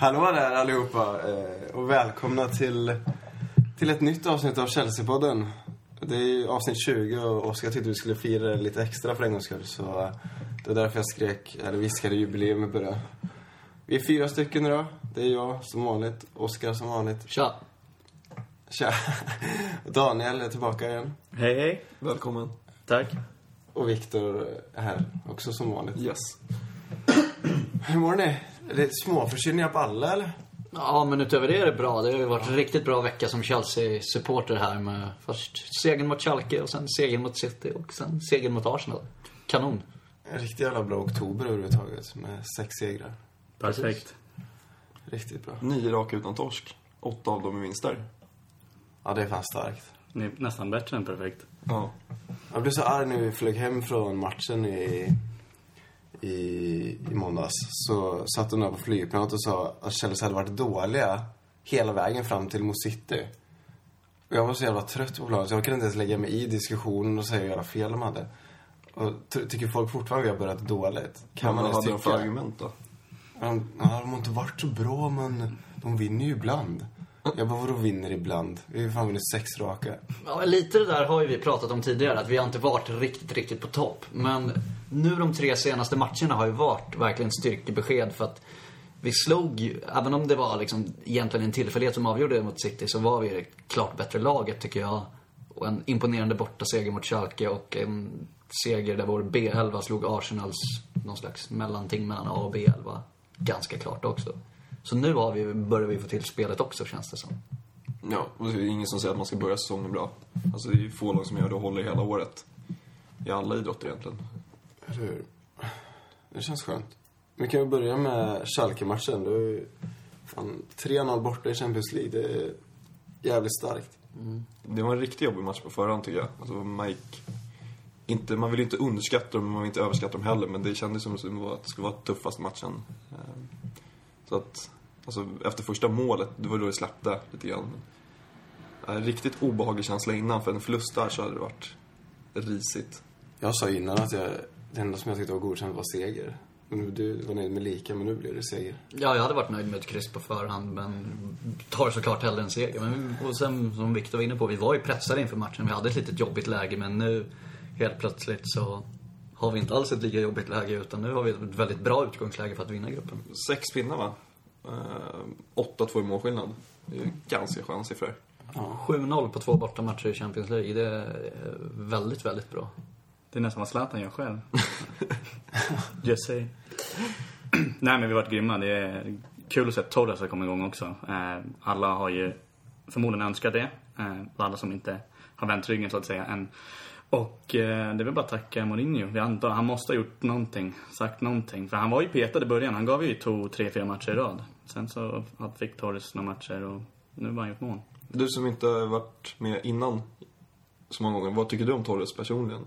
Hallå där allihopa eh, och välkomna till, till ett nytt avsnitt av Chelsea-podden. Det är ju avsnitt 20 och Oskar tyckte vi skulle fira det lite extra för en gångs skull. Så eh, det var därför jag skrek, eller viskade jubileum i början. Vi är fyra stycken idag. Det är jag som vanligt, Oskar som vanligt. Tja. Tja. Och Daniel är tillbaka igen. Hej, hej. Välkommen. Tack. Och Viktor är här också som vanligt. Yes. Hur mår ni? Är det småförkylningar på alla eller? Ja, men utöver det är det bra. Det har ju varit en riktigt bra vecka som Chelsea-supporter här med först segern mot Schalke och sen segern mot City och sen segern mot Arsenal. Kanon. En riktigt jävla bra oktober överhuvudtaget med sex segrar. Perfekt. Riktigt bra. Nio raka utan torsk. Åtta av dem är vinster. Ja, det är fan starkt. Ni är nästan bättre än perfekt. Ja. Jag blev så arg när vi flög hem från matchen i, i, i måndags. Så satt de där på flygplanet och sa att Chelsea hade varit dåliga hela vägen fram till mot City. Och jag var så jävla trött på planet så jag kunde inte ens lägga mig i diskussionen och säga hur jävla fel de hade. Och ty- tycker folk fortfarande att vi har börjat dåligt? Kan man vad ens hade de för tycka? argument då? De, ja, de har inte varit så bra, men de vinner ju ibland. Jag bara, vadå vinner ibland? Vi har fan vunnit sex raka. Ja, lite det där har ju vi pratat om tidigare, att vi har inte varit riktigt, riktigt på topp. Men nu de tre senaste matcherna har ju varit verkligen styrkebesked för att vi slog, ju- även om det var liksom egentligen en tillfällighet som avgjorde mot City, så var vi det klart bättre laget tycker jag. Och en imponerande bortaseger mot Schalke och en seger där vår B11 slog Arsenals någon slags mellanting mellan A och B11 ganska klart också. Så nu har vi, börjar vi få till spelet också känns det som. Ja, och det är ingen som säger att man ska börja säsongen bra. Alltså det är ju få lag som gör det och håller hela året. I alla idrotter egentligen. Eller hur? Det känns skönt. Vi kan ju börja med Schalke-matchen. Det ju fan 3-0 borta i Champions League. Det är jävligt starkt. Det var en riktigt jobbig match på förhand tycker jag. Alltså man gick... Inte, man vill inte underskatta dem, men man vill inte överskatta dem heller. Men det kändes som att det var- att det skulle vara tuffaste matchen. Så att, alltså efter första målet, det var då det släppte lite grann. En riktigt obehaglig känsla innan, för en förlust där så hade det varit risigt. Jag sa innan att jag, det enda som jag tyckte var godkänt var seger. Du var nöjd med lika, men nu blev det seger. Ja, jag hade varit nöjd med ett kryss på förhand, men tar såklart hellre en seger. Men, och sen, som Viktor var inne på, vi var ju pressade inför matchen. Vi hade ett litet jobbigt läge, men nu helt plötsligt så har vi inte alls ett lika jobbigt läge, utan nu har vi ett väldigt bra utgångsläge för att vinna gruppen. Sex pinnar va? Eh, 8-2 i målskillnad. Det är ju ganska sköna siffror. 7-0 på två bortamatcher i Champions League, det är väldigt, väldigt bra. Det är nästan vad Zlatan gör själv. Just say. Nej, men vi har varit grymma. Det är kul att se att Torres har kommit igång också. Eh, Alla har ju förmodligen önskat det. Eh, Alla som inte har vänt ryggen så att säga än. Och eh, det väl bara tacka Mourinho. Vi antar, han måste ha gjort någonting, sagt någonting. För han var ju petad i början. Han gav ju två, tre, fyra matcher i rad. Sen så fick Torres några matcher och nu har han gjort mål. Du som inte varit med innan så många gånger, vad tycker du om Torres personligen?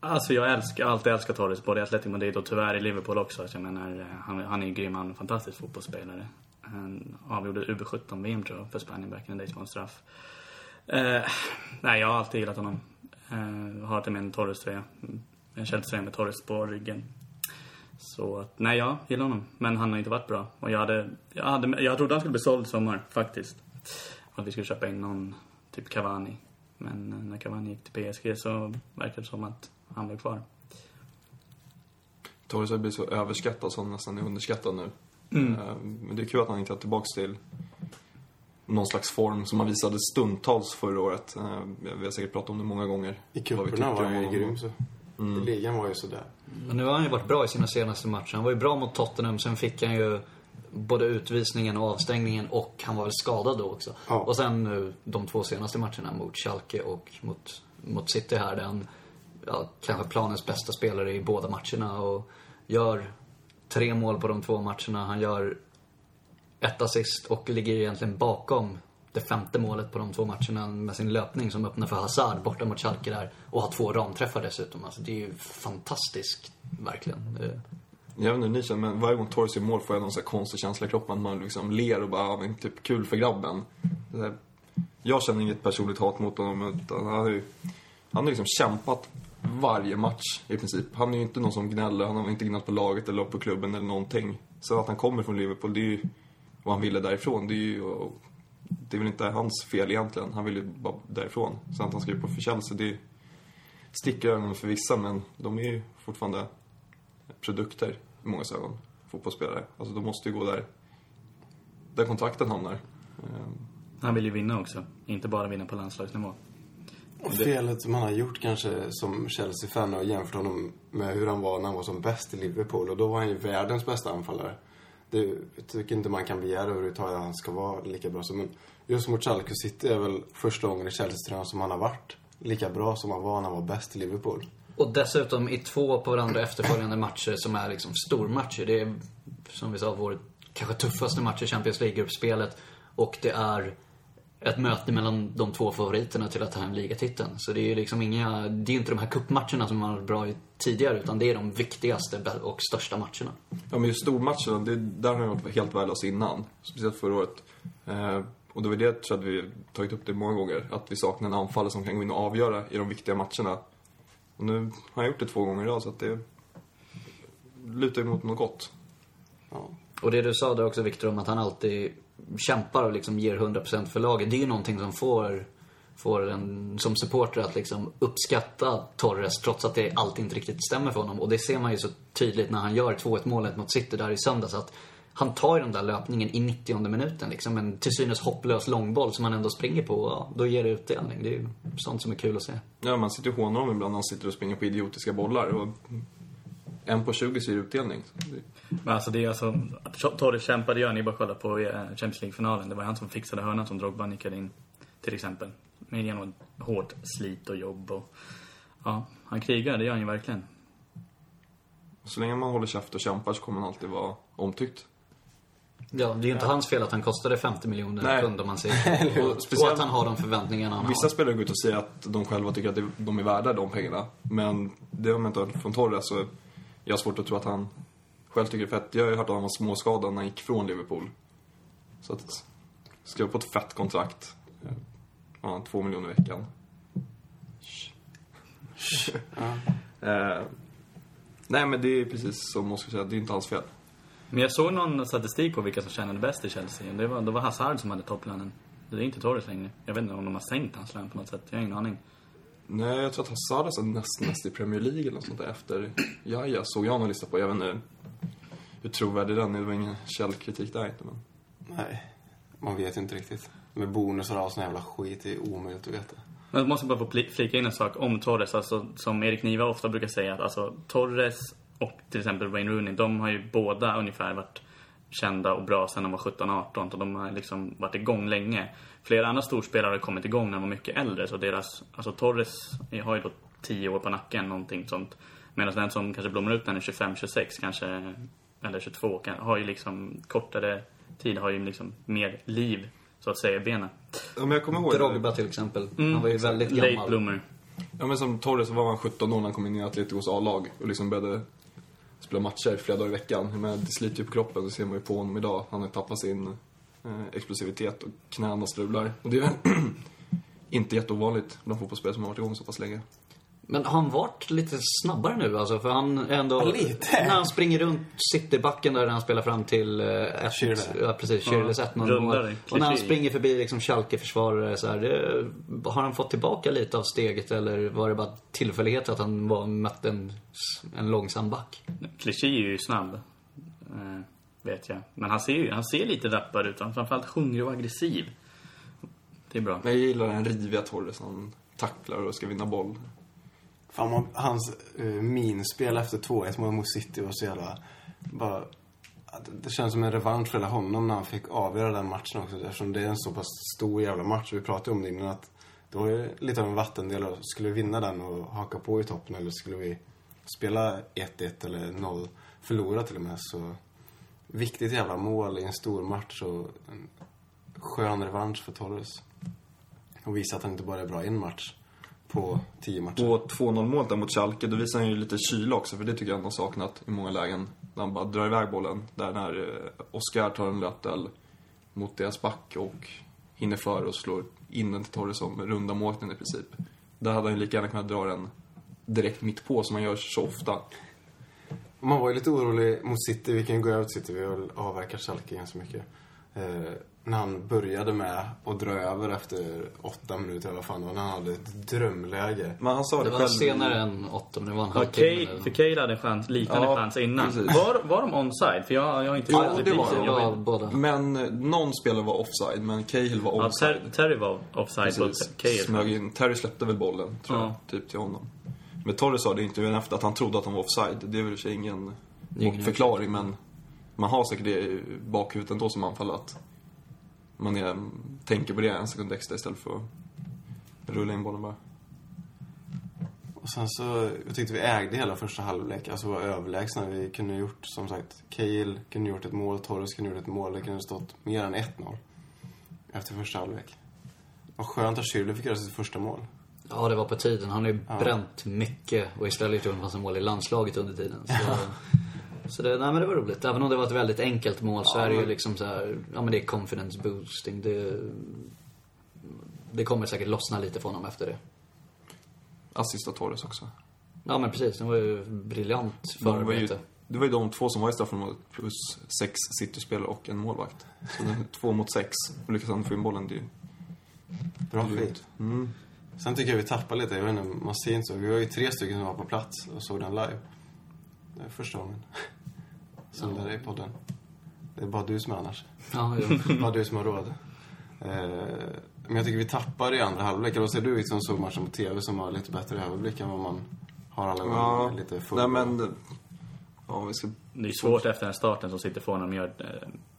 Alltså jag älskar, alltid älskat Torres, både i Atletico Madrid och tyvärr i Liverpool också. Så jag menar, eh, han, han är ju grym, han är en fantastisk fotbollsspelare. Han avgjorde UB17-VM tror jag, för Spanien back in the days på en straff. Eh, nej, jag har alltid gillat honom. Eh, har alltid med en Torres-tröja. En Chelsea-tröja med Torres på ryggen. Så att, nej, jag gillar honom. Men han har inte varit bra. Och jag hade, jag hade, jag trodde han skulle bli såld i sommar, faktiskt. Att vi skulle köpa in någon, typ Cavani. Men eh, när Cavani gick till PSG så verkade det som att han blev kvar. Torres har blivit så överskattad så han nästan är underskattad nu. Eh, Men det är kul att han inte är tillbaka till någon slags form som han visade stundtals förra året. Eh, Vi har säkert pratat om det många gånger. I cuperna var han ju grym så. I ligan var ju sådär. Men nu har han ju varit bra i sina senaste matcher. Han var ju bra mot Tottenham, sen fick han ju både utvisningen och avstängningen och han var väl skadad då också. Ja. Och sen nu de två senaste matcherna mot Schalke och mot, mot City här, där han ja, kanske planens bästa spelare i båda matcherna och gör tre mål på de två matcherna. Han gör ett assist och ligger egentligen bakom det femte målet på de två matcherna med sin löpning som öppnar för Hazard borta mot Schalke där och har två ramträffar dessutom. Alltså det är ju fantastiskt, verkligen. Jag vet inte hur ni känner, men varje gång Torres gör mål får jag någon sån här konstig känsla i kroppen. Att Man liksom ler och bara, ja, men typ kul för grabben. Jag känner inget personligt hat mot honom, utan han har ju, han har liksom kämpat varje match i princip. Han är ju inte någon som gnäller, han har inte gnällt på laget eller på klubben eller någonting. Så att han kommer från Liverpool, det är ju vad han ville därifrån. Det är ju det är väl inte hans fel egentligen. Han vill ju bara därifrån. Sen att han skriver på för Chelsea, det sticker ögonen för vissa, men de är ju fortfarande produkter i många ögon. Fotbollsspelare. Alltså de måste ju gå där, där kontrakten hamnar. Ehm, Han vill ju vinna också. Inte bara vinna på landslagsnivå. Och felet man har gjort kanske som Chelsea-fan och jämfört honom med hur han var när han var som bäst i Liverpool. Och då var han ju världens bästa anfallare. Det jag tycker inte man kan begära överhuvudtaget att han ska vara lika bra som... Men just mot Chalco City är väl första gången i Chelsea-tröjan som han har varit lika bra som han var när han var bäst i Liverpool. Och dessutom i två på varandra efterföljande matcher som är liksom stormatcher. Det är, som vi sa, vår kanske tuffaste match i Champions League-gruppspelet. Och det är ett möte mellan de två favoriterna till att ta hem ligatiteln. Så det är ju liksom inga, det är ju inte de här kuppmatcherna som man har bra i tidigare, utan det är de viktigaste och största matcherna. Ja, men just stormatcherna, det, där har jag varit helt värdelös innan. Speciellt förra året. Eh, och det var det jag tror att vi tagit upp det många gånger. Att vi saknar en anfallare som kan gå in och avgöra i de viktiga matcherna. Och nu har jag gjort det två gånger idag, så att det lutar ju mot något gott. Ja. Och det du sa där också Viktor om att han alltid kämpar och liksom ger 100% för laget. Det är ju någonting som får, får en som supporter att liksom uppskatta Torres trots att det allt inte riktigt stämmer för honom. Och det ser man ju så tydligt när han gör 2-1 målet mot City där i söndags. Att han tar ju den där löpningen i 90 minuten liksom. En till synes hopplös långboll som han ändå springer på. Och ja, då ger det utdelning. Det är ju sånt som är kul att se. Ja, man sitter ju och hånar honom ibland när han sitter och springer på idiotiska bollar. Och en på 20 ser utdelning. Så det- Men alltså det är alltså, att Torres kämpade gör ni bara kolla på eh, Champions League-finalen. Det var han som fixade hörnan som Drogba nickade in, till exempel. Med genom hårt slit och jobb och... Ja, han krigar, det gör han ju verkligen. Så länge man håller käft och kämpar så kommer man alltid vara omtyckt. Ja, det är ju inte hans fel att han kostade 50 miljoner Nej. pund om man säger Och och, speciellt- och att han har de förväntningarna han Vissa har. spelare går ut och säger att de själva tycker att de är värda de pengarna. Men det har man inte hört från Torres så jag har svårt att tro att han själv tycker det är fett. Jag har ju hört att han var småskadad när han gick från Liverpool. Så att, skrev på ett fett kontrakt. Ja, två miljoner i veckan. Eh, nej men det är precis som Oskar säger, det är inte hans fel. Men jag såg någon statistik på vilka som tjänade bäst i Chelsea. Det var, det var Hazard som hade topplönen. Det är inte Torres längre. Jag vet inte om de har sänkt hans lön på något sätt. Jag har ingen aning. Nej, jag tror att Hazard är näst mest i Premier League eller något sånt där efter Jaja, såg jag någon lista på. Jag vet inte hur trovärdig den är. Det var ingen källkritik där inte, men... Nej, man vet inte riktigt. Med bonusar och sån jävla skit, det är omöjligt att veta. Men jag måste bara få flika in en sak om Torres. Alltså, som Erik Niva ofta brukar säga att alltså, Torres och till exempel Wayne Rooney, de har ju båda ungefär varit kända och bra sedan de var 17-18. Och de har liksom varit igång länge. Flera andra storspelare har kommit igång när de var mycket äldre. Så deras, alltså Torres har ju då 10 år på nacken, någonting sånt. Medan den som kanske blommar ut när han är 25-26 kanske, eller 22, kan, har ju liksom kortare tid, har ju liksom mer liv, så att säga, i benen. Ja, men jag kommer ihåg... Drogba till exempel. han var ju väldigt Late gammal. bloomer. Ja, men som Torres var han 17 år när han kom in i Atleticos A-lag och liksom började spela matcher flera dagar i veckan. Men det sliter ju på kroppen, det ser man ju på honom idag. Han har tappat sin explosivitet och knäna strular. Och det är inte jätteovanligt bland fotbollsspelare som har varit igång så pass länge. Men har han varit lite snabbare nu alltså? För han är ändå... Ja, lite. När han springer runt Citybacken där han spelar fram till uh, ett. Ja, precis. Schürrles 1-0 rundare, mål. Och när han springer förbi liksom Schalke-försvarare så här, det, Har han fått tillbaka lite av steget eller var det bara tillfällighet att han var, mötte en, en långsam back? Kliché är ju snabb. Vet jag. Men han ser ju han ser lite rappare ut. Han är framförallt hungrig och aggressiv. Det är bra. Jag gillar den riviga Torres. Han tacklar och ska vinna boll. Fan, man, hans uh, minspel efter 2-1 mål mot City var så jävla... Bara... Det, känns som en revansch för hela honom när han fick avgöra den matchen också. Eftersom det är en så pass stor jävla match. Vi pratade om det innan att det var ju lite av en vattendelare. Skulle vi vinna den och haka på i toppen eller skulle vi spela 1-1 eller 0, förlora till och med så... Viktigt jävla mål i en stor match och en skön revansch för Torres. Och visa att han inte bara är bra i en match på tio matcher. Och 2-0 målet där mot Schalke, då visar han ju lite kyla också, för det tycker jag han har saknat i många lägen. När han bara drar iväg bollen. Där när Oskar Oscar tar en löpduell mot deras back och hinner före och slår in den till Torres som runda målvakten i princip. Där hade han ju lika gärna kunnat dra den direkt mitt på som han gör så ofta. Man var ju lite orolig mot City. Vi kan ju gå över till City. Vi har avverkat Schalke ganska mycket. Eh, när han började med att dra över efter åtta minuter eller vad fan det var. När han hade ett drömläge. Men han sa det, Det var själv. senare än åtta, men det var en Ja, halvtimme. Kay, för Cale hade en chans, liknande Ja, chans innan. precis. Var, var de onside? För jag, jag har inte Jo, sett det var de. Jag Ja, båda. Men någon spelare var offside, men Cahill var Ja, onside. Ter- Terry var offside Precis. Cale. Smög in. Terry släppte väl bollen, tror Ja. jag, typ till honom. Men Torres sa det i intervjun efter att han trodde att han var offside. Det är väl i ingen Ingen förklaring, men man har säkert det i bakhuvudet ändå som anfall att man är, tänker på det en sekund extra istället för att rulla in bollen bara. Och sen så, jag tyckte vi ägde hela första halvlek. Alltså var överlägsna. Vi kunde gjort, som sagt, Cale kunde gjort ett mål, Torres kunde gjort ett mål. Det kunde stått mer än 1-0 efter första halvlek. Vad skönt att Schürrle fick göra sitt första mål. Ja, det var på tiden. Han har ju bränt mycket och istället gjort en massa mål i landslaget under tiden. Så, så det, nej, men det var roligt. Även om det var ett väldigt enkelt mål så är det ju liksom så här, ja men det är confidence boosting. Det, det kommer säkert lossna lite för honom efter det. Assist av Torres också. Ja men precis, det var ju briljant De var ju, förarbete. det var ju de två som var i straffområdet plus sex City-spelare och en målvakt. Så två mot sex. Och lyckas han få in bollen, det är ju Bra skit. Mm. Sen tycker jag vi tappar lite. Jag vet inte, man ser inte så. Vi var ju tre stycken som var på plats och såg den live. Det är första gången. Som det är i podden. Det är bara du som är annars. Ja, jo. Bara du som har råd. Eh, men jag tycker vi tappar i andra halvlek. Eller säger du som såg matchen på TV som har lite bättre överblick än vad man har alla gånger? Ja, Lite full nej men... Ja, vi ska... Det är svårt efter den starten som sitter får när de gör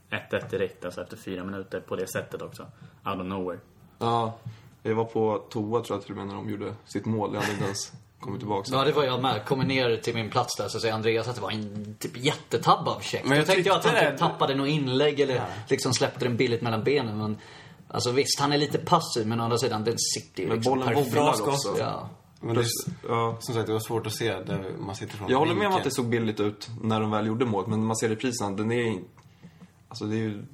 eh, 1-1 direkt, alltså efter fyra minuter på det sättet också. Out of nowhere. Ja, jag var på toa tror jag till och med när de gjorde sitt mål. Jag hade inte ens kommit tillbaka. Ja, det var jag med. Kommer ner till min plats där så säger Andreas att det var en typ jättetabb av check. Men Men jag jag tänkte jag att han typ det- tappade något inlägg eller liksom släppte den billigt mellan benen. Men alltså visst, han är lite passiv men å andra sidan, den sitter ju Men liksom bollen perfekt. wobblar skott. också. Ja. Men det, ja. som sagt, det var svårt att se där man sitter från Jag håller med om att det såg billigt ut när de väl gjorde mål, men när man ser reprisen, den är... Alltså det är ju...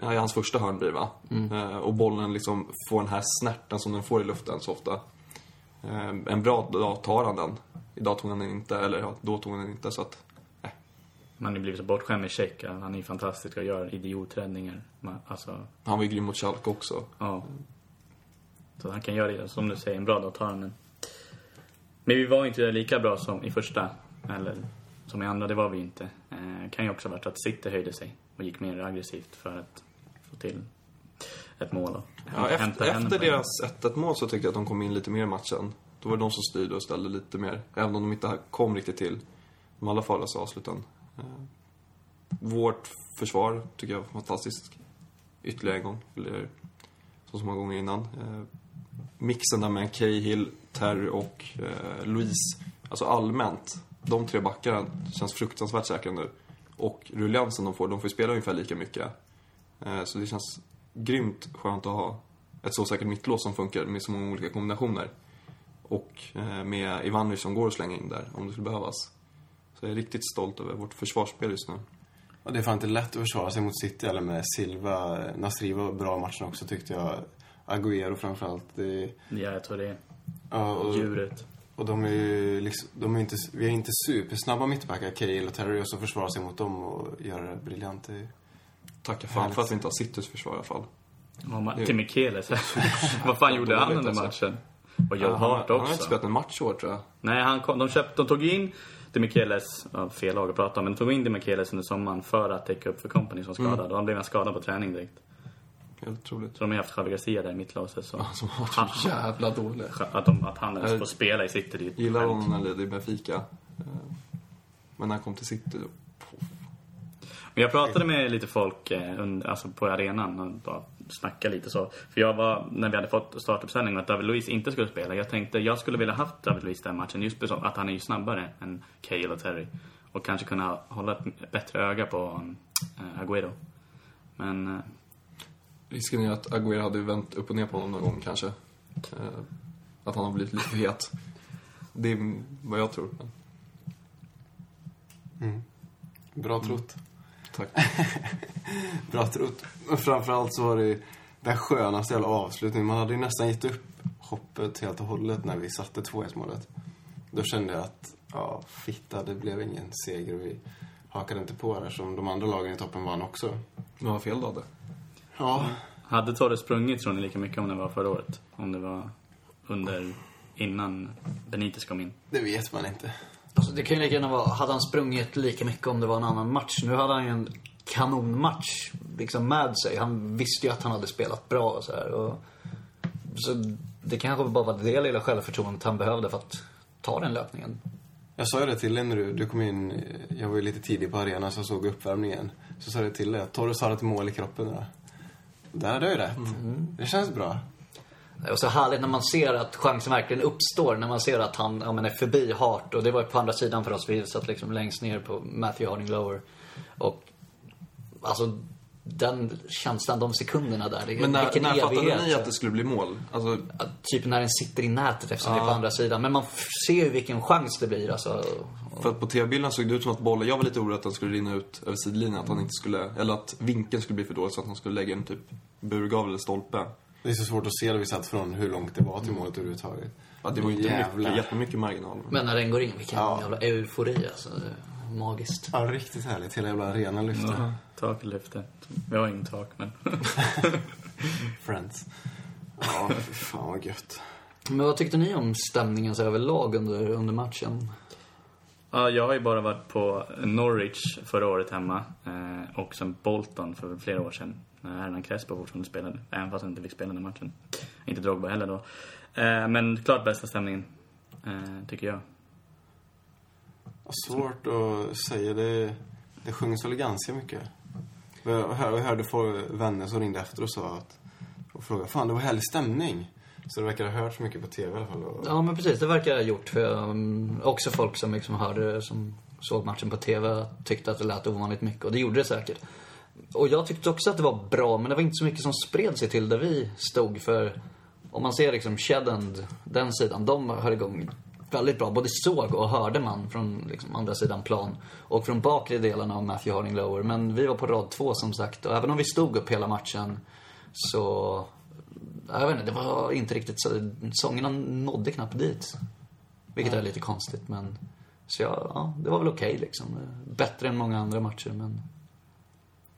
Ja, i hans första hörn blir det, va? Eh, och bollen liksom får den här snärten som den får i luften så ofta. Eh, en bra dag tar han den. Idag tog han den inte, eller ja, då tog han den inte, så att... Man har ju blivit så bortskämd med Check. Han är ju fantastisk och gör idioträddningar. Man- Alltså, Han var ju grym mot Schalke också. ja. Så han kan göra det, som du säger, en bra dag tar han den. Men vi var inte lika bra som i första, eller som i andra, det var vi inte. Eh, kan ju också ha varit att City höjde sig och gick mer aggressivt för att få till ett mål och Ja, efter, efter deras 1-1 mål så tyckte jag att de kom in lite mer i matchen. Då var det de som styrde och ställde lite mer, även om de inte kom riktigt till de allra farligaste avsluten. Eh, Vårt försvar tycker jag var fantastiskt. Ytterligare en gång, eller så som många gånger innan. Eh, Mixen där med Cahill, Terry och eh, Louise. Alltså allmänt, de tre backarna känns fruktansvärt säkra nu. Och rulliansen de får, de får ju spela ungefär lika mycket. Eh, Så det känns grymt skönt att ha ett så säkert mittlås som funkar med så många olika kombinationer. Och eh, med Ivanovic som går att slänga in där om det skulle behövas. Så jag är riktigt stolt över vårt försvarsspel just nu. Och det är fan inte lätt att försvara sig mot City eller med Silva. Nasri var bra i matchen också tyckte jag. Agüero framförallt. Det, Ja, jag tror det ja, och, djuret. Och de är ju liksom, de är inte, vi är inte supersnabba mittbackar, Cahill och Terry, och så försvara sig mot dem och göra det briljant. Tacka fan för att vi inte har Citys försvar i alla fall. Ja, Till Mikeles. Vad fan gjorde han under matchen? Och Joe Hart han har inte också. spelat en match i år tror jag. Nej, han kom, de, köpte, de tog in de Micheles, ja, fel lag att prata om, men de tog in de Micheles under sommaren för att täcka upp för Company som skadad. Mm. Och han blev skadad på träning direkt. Helt otroligt. Så de har haft Javi Garcia där i mittlåset. Så Som har varit så jävla dålig. att, de, att han ens får spela i City, det är Gillar honom när han ledde i Benfica. Eh, Men när han kom till City då... Men jag pratade med lite folk eh, alltså på arenan och bara snackade lite så. För jag var, när vi hade fått startuppställningen att David Luiz inte skulle spela. Jag tänkte jag skulle vilja haft David Luiz den matchen just för att han är ju snabbare än Cale och Terry. Och kanske kunna hålla ett bättre öga på äh, Agüero. Men eh, Risken är att Agüero hade vänt upp och ner på honom någon gång kanske. Eh, Att han har blivit lite för het. Det är vad jag tror. Men, bra trott. tack. Bra trott. Men framförallt så var det den skönaste jävla avslutningen. Man hade ju nästan gett upp hoppet helt och hållet när vi satte 2-1 målet. Då kände jag att, ja, fitta, det blev ingen seger. Vi hakade inte på där som de andra lagen i toppen vann också. Men vad fel du hade. Ja, Hade Torres sprungit tror ni lika mycket om det var förra året? Om det var under, innan Benitez kom in? det vet man inte. Alltså, det kan ju lika gärna vara, hade han sprungit lika mycket om det var en annan match? Nu hade han ju en kanonmatch liksom med sig. Han visste ju att han hade spelat bra och så här. Och, så det kanske bara var det lilla självförtroendet han behövde för att ta den löpningen. Jag sa ju det till dig när du, du kom in. Jag var ju lite tidig på arenan så jag såg uppvärmningen. Så sa jag till dig att Torres har ett mål i kroppen nu. Där jag ju rätt. Det känns bra. Det var så härligt när man ser att chansen verkligen uppstår. När man ser att han ja, men är förbi Hart. Och det var ju på andra sidan för oss. Vi satt liksom längst ner på Matthew Harding Lower. Och alltså den känslan, de sekunderna där. Det, Men när, vilken när fattade ni att det skulle bli mål? Alltså, Att Typ när den sitter i nätet eftersom det är på andra sidan. Men man ser ju vilken chans det blir alltså. för att på tv-bilden såg det ut som att bollen, jag var lite orolig att den skulle rinna ut över sidlinjen. Att han inte skulle, eller att vinkeln skulle bli för dålig så att han skulle lägga en typ burgavel eller stolpe. Det är så svårt att se då vi satt från hur långt det var till målet överhuvudtaget. Ja, det var ju inte Jävlar. mycket, jättemycket marginal. Men när den går in, vilken Ja. jävla eufori alltså. Det är Magiskt. Ja, riktigt härligt. Hela jävla arenan lyfte. Ja, taket lyfte. Vi har inget tak, men... Friends. Ja, fy fan vad gött. Men vad tyckte ni om stämningen så överlag under, under matchen? Ja, jag har ju bara varit på Norwich förra året hemma eh, och sen Bolton för flera år sedan när Hernan Crespo fortfarande spelade, även fast han inte fick spela den matchen. Inte Drogba heller då. Eh, men klart bästa stämningen, eh, tycker jag. Svårt att säga. Det, det sjungs väl ganska mycket. Jag hör- hörde få vänner som ringde efter och sa att och frågade, fan det var härlig stämning. Så det verkar ha hört så mycket på tv i alla fall. Och, Ja men precis, det verkar ha gjort. För um, också folk som liksom hörde, som såg matchen på TV tyckte att det lät ovanligt mycket. Och det gjorde det säkert. Och jag tyckte också att det var bra, men det var inte så mycket som spred sig till där vi stod. För om man ser liksom Shedend, den sidan, de hör igång väldigt bra. Både såg och hörde man från liksom andra sidan plan. Och från bakre delarna av Matthew Harding Lower. Men vi var på rad två som sagt. Och även om vi stod upp hela matchen så jag vet inte, det var inte riktigt så. Sångerna nådde knappt dit. Vilket är lite konstigt, men... Så ja, ja det var väl okej liksom. Bättre än många andra matcher, men...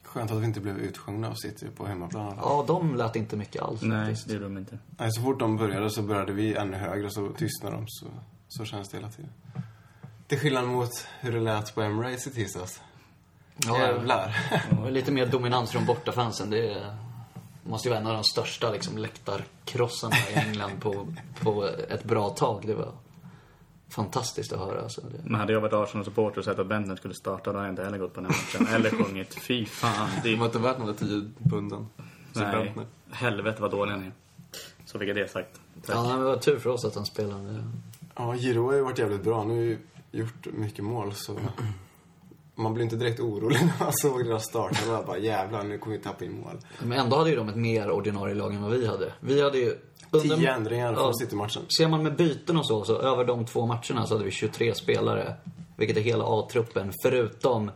Skönt att vi inte blev utsjungna av City på hemmaplan. Ja, de lät inte mycket alls Nej, faktiskt. det gjorde de inte. Nej, så fort de började så började vi ännu högre så tystnade de. Så, så känns det hela tiden. Till skillnad mot hur det lät på Emirates i tisdags. Ja, Jävlar. var lite mer dominans från bortafansen. Det är, måste ju vara en av de största liksom, läktarkrossarna i England på, på ett bra tag. Det var fantastiskt att höra. Alltså. Det, Men hade jag varit Arsenal-supporter och sett att Bentner skulle starta, då hade jag inte heller gått på den här matchen. Eller sjungit. Fy fan. Det var inte värt 10 punden. Så Nej, helvete vad dålig han är. Så fick jag det sagt. Tack. ja, det var tur för oss att han spelade. Ja, Giro har ju varit jävligt bra. Nu har ju gjort mycket mål så... Man blir inte direkt orolig när man såg deras start. Man bara jävlar, nu kommer vi tappa in mål. Men ändå hade ju de ett mer ordinarie lag än vad vi hade. Vi hade ju... under- Tio ändringar från Ja. City-matchen. Ser man med byten och så, så över de två matcherna så hade vi 23 spelare. Vilket är hela A-truppen. Förutom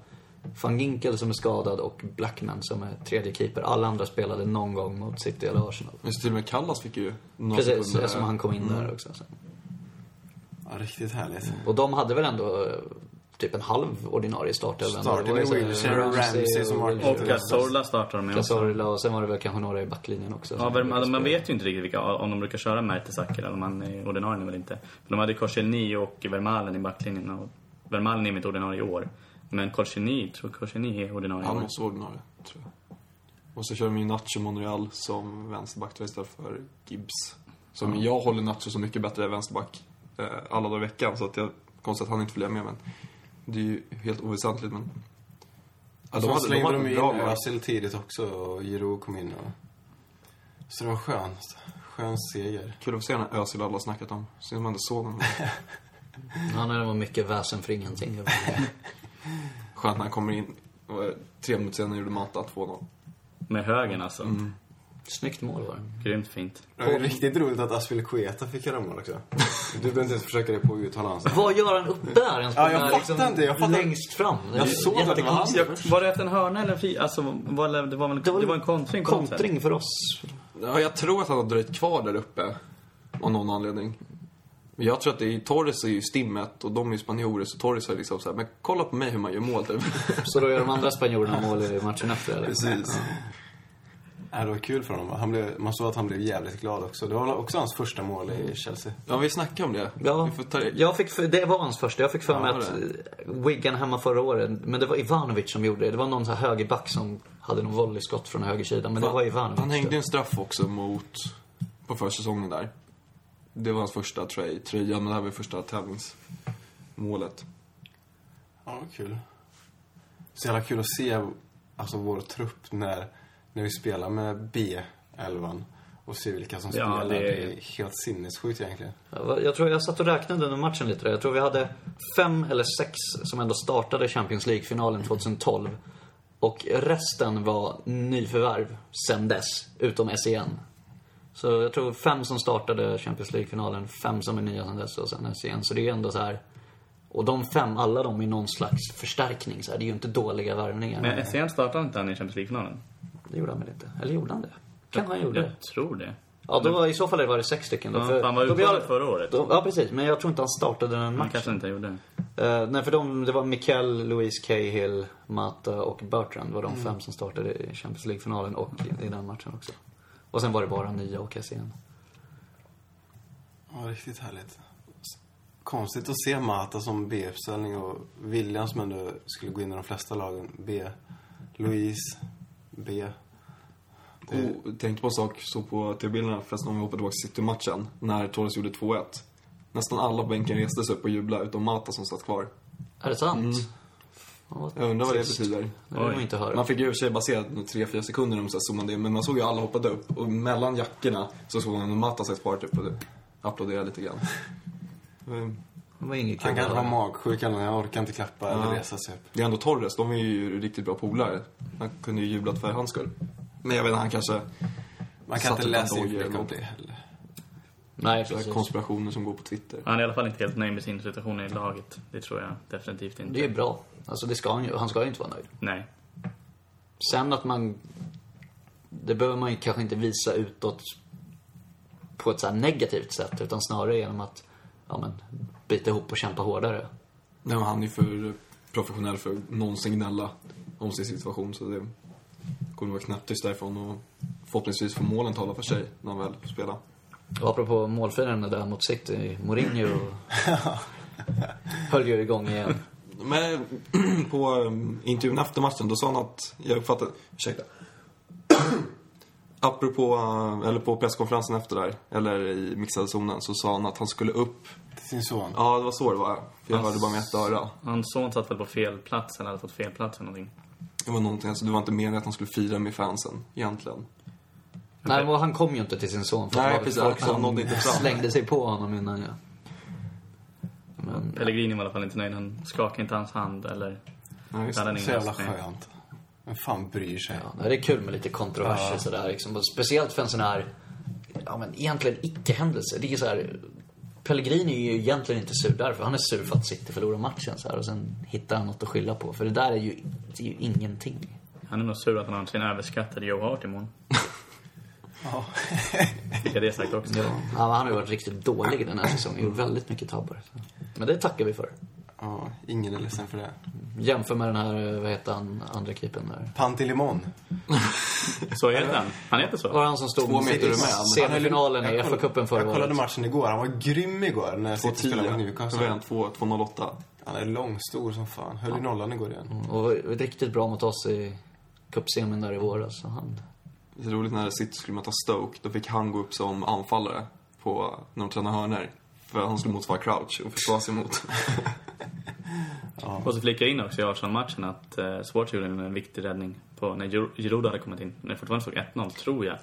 van Ginkel som är skadad och Blackman som är tredje keeper. Alla andra spelade någon gång mot City eller Arsenal. Så till och med Kallas fick ju Precis, eftersom han kom in där också. Så. Ja, riktigt härligt. Och de hade väl ändå eh, typ en halv ordinarie startelva. Starten ju med så här Wilshere, Ramsey som var- Och Cazorla startar de med också. Cazorla och sen var det väl kanske några i backlinjen också. Ja, men man, spelade. man vet ju inte riktigt vilka, om de brukar köra Mertesacker eller om han är ordinarie eller inte. Men de hade Korselny och Vermalen i backlinjen och Vermalen är mitt ordinarie i år. Men Korselny, tror Korselny är ordinarie Han måste vara ordinarie, tror jag. Och så kör de ju Nacho Monreal som vänsterback istället för Gibbs. Som jag håller Nacho så mycket bättre än vänsterback alla dagar i veckan. Så att jag, konstigt att han inte följer med men det är ju helt oväsentligt men... Ja, de hade, slängde de ett ju bra in. Özil tidigt också och Giro kom in och... Så det var skönt. Skön seger. Kul att se den här Özil alla har snackat om. Synd man inte såg honom. Ja, nej, det var mycket väsen för ingenting. Skönt när han kommer in. Och, eh, tre minuter senare gjorde Mata 2-0. Med högen alltså. Mm. Snyggt mål var det. Grymt fint. Det var riktigt roligt att Aspilicueta fick göra mål också. Du behöver inte ens försöka dig på att uttala hans. Vad gör han uppe där? En Ja, jag spelare fattar inte, jag fattar- Längst fram. Det Jag såg att det var han. jättekonstigt. Var det efter en hörna eller fri? Alltså, var, det, var väl, det var en kontring på något sätt. Kontring för oss. Ja, jag tror att han har dröjt kvar där uppe. Av någon anledning. Jag tror att det är, Torres är ju stimmet och de är ju spanjorer så Torres är liksom så här, men kolla på mig hur man gör mål typ. Så då gör de andra spanjorerna mål i matchen efter eller? Precis. Ja, det var kul för honom. va? Han blev, man såg att han blev jävligt glad också. Det var också hans första mål i Chelsea. Ja, vi snackade om det. Ja, Vi får ta det. jag fick, för- det var hans första. Jag fick för mig Ja, att Wigan hemma förra året, men det var Ivanovic som gjorde det. Det var någon så här högerback som hade någon volleyskott från högersidan, men det var Ivanovic. Han hängde en straff också mot, på försäsongen där. Det var hans första tror jag, i tröjan, men det här var första tävlingsmålet. Ja, kul. Så jävla kul att se alltså, vår trupp när, när vi spelar med B11 och se vilka som Ja, spelar. det Det är- helt sinnessjukt egentligen. Jag tror jag satt och räknade under matchen lite där. Jag tror vi hade fem eller sex som ändå startade Champions League-finalen 2012. Och resten var nyförvärv sen dess, utom SEN. Så jag tror fem som startade Champions League-finalen, fem som är nya sen dess och sen SEN. Så det är ändå så här. Och de fem, alla de är någon slags förstärkning. Så här. Det är ju inte dåliga värvningar. Men SCN startade inte han i Champions League-finalen? Det gjorde han väl inte? Eller gjorde han det? Kan han gjorde det? Jag tror det. Ja, då var, i så fall var det sex stycken. Då, Ja, för han var uttagen förra året. Då, ja, precis. Men jag tror inte han startade den Han matchen. kanske inte gjorde. Eh, nej, för de, det var Mikael, Louise Cahill, Mata och Bertrand var de Mm. fem som startade i Champions League-finalen och i, i den matchen också. Och sen var det bara nya och SCN. Ja, riktigt härligt. Konstigt att se Mata som B-uppställning och William som ändå skulle gå in i de flesta lagen. B. Louise. B. Och tänkte på en sak, så på TV-bilderna förresten om vi hoppar tillbaka till City-matchen, när Torres gjorde 2-1. Nästan alla på bänken reste sig upp och jublade, utom Mata som satt kvar. Är det sant? Mm. Jag undrar vad det betyder. Det vill man inte höra. Man fick ju i och för sig bara se 3-4 sekunder om så här zoomade in, men man såg ju alla hoppade upp. Och mellan jackorna så såg man Mata satt kvar typ och applåderade lite grann. Mm. Det var inget han kanske var magsjuk eller. Han orkar inte klappa eller Ja. resa sig upp. Det är ändå Torres, de är ju riktigt bra polare. Han kunde ju jublat för hans skull. Men jag vet inte, han kanske... Man kan inte läsa mycket om något. det heller. Nej, precis. konspirationer som går på Twitter. Han är i alla fall inte helt nöjd med sin situation i laget. Det tror jag definitivt inte. Det är bra. Alltså, det ska han ju. Han ska ju inte vara nöjd. Nej. Sen att man... Det behöver man ju kanske inte visa utåt på ett så här negativt sätt. Utan snarare genom att ja, men, bita ihop och kämpa hårdare. Nej, men han är ju för professionell för att någonsin gnälla om sin situation. Så det kommer vara knäpptyst därifrån och förhoppningsvis får målen tala för sig när han väl får spela. Och apropå målfirande där mot City, Mourinho höll ju igång igen. Men på um, intervjun efter matchen, då sa han att, jag uppfattade, ursäkta. Apropå, uh, eller på presskonferensen efter där, eller i mixade zonen, så sa han att han skulle upp. Till sin son. Ja, det var så det var. För jag hörde bara med ett öra. Hans son satt väl på fel plats eller hade fått fel plats eller någonting. Det var någonting, alltså det var inte meningen att han skulle fira med fansen, egentligen. Nej, men han kom ju inte till sin son. För Nej, precis. folk som nådde inte fram. slängde sig på honom innan jag... Men, Pellegrini var i alla fall inte nöjd. Han skakade inte hans hand eller... Nej, just det. Så ingen jävla skönt. Vem fan bryr sig? ja, det är kul med lite kontroverser sådär liksom. Speciellt för en sån här, ja men egentligen icke-händelse. Det är så här... Pellegrini är ju egentligen inte sur därför. Han är sur för att City förlorar matchen så här, och sen hittar han något att skylla på. För det där är ju, det är ju ingenting. Han är nog sur att han har sin överskattade Joe Hart imorgon. Ja. Fick jag det sagt också. Ja, han har ju varit riktigt dålig den här säsongen. Gjort väldigt mycket tabbar. Men det tackar vi för. Ja, ingen är ledsen för det. Jämför med den här, vad heter han, andra keepern där. Pantilimon. Så heter han. Han heter så. Var det han som stod Två meter i med. semifinalen Jag i FA-cupen förra Jag kollade året? matchen igår. Han var grym igår när City spelade mot 2-10. Newcastle. Så var han 2 2-08. Han är lång, stor som fan. Höll i nollan igår igen. Och var riktigt bra mot oss i cupsemin där i våras. Så han... Det är roligt när City skulle möta Stoke, då fick han gå upp som anfallare på, när de tränade hörnor. För han skulle motsvara crouch och försvara sig emot. Och så flikar jag in också i Arsenal-matchen att eh, Schwarz gjorde en viktig räddning på när Giro- Giroud hade kommit in. När det fortfarande stod 1-0, tror jag.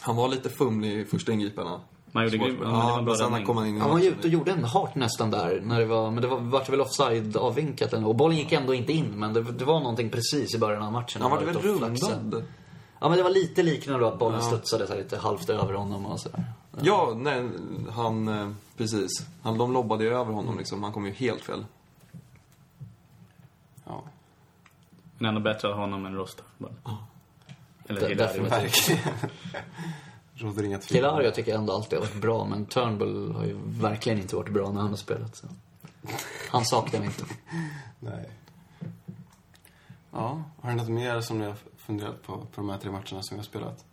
Han var lite fumlig i första ingriparna. Man gjorde grym- ja, men sen räddning. kom han in i Han var ju ute och gjorde en hart nästan där. När det var, men det var, vart väl offside avvinkat eller Och bollen gick ändå inte in. Men det, det var någonting precis i början av matchen. Han var väl rundad? Ja, men det var lite liknande då att bollen studsade så här lite halvt över honom och sådär. Ja, nej, han... eh, Precis. Han, de lobbade ju över honom liksom. Han kom ju helt fel. Ja, Men ändå bättre att ha honom än Rostov. bara. Eller De- definitivt. råder inga tvivel. Kilario tycker jag ändå alltid har varit bra, men Turnbull har ju verkligen inte varit bra när han har spelat. Så. Han saknar vi inte. Nej. Ja, har ni något mer som ni har funderat på, på de här tre matcherna som vi har spelat?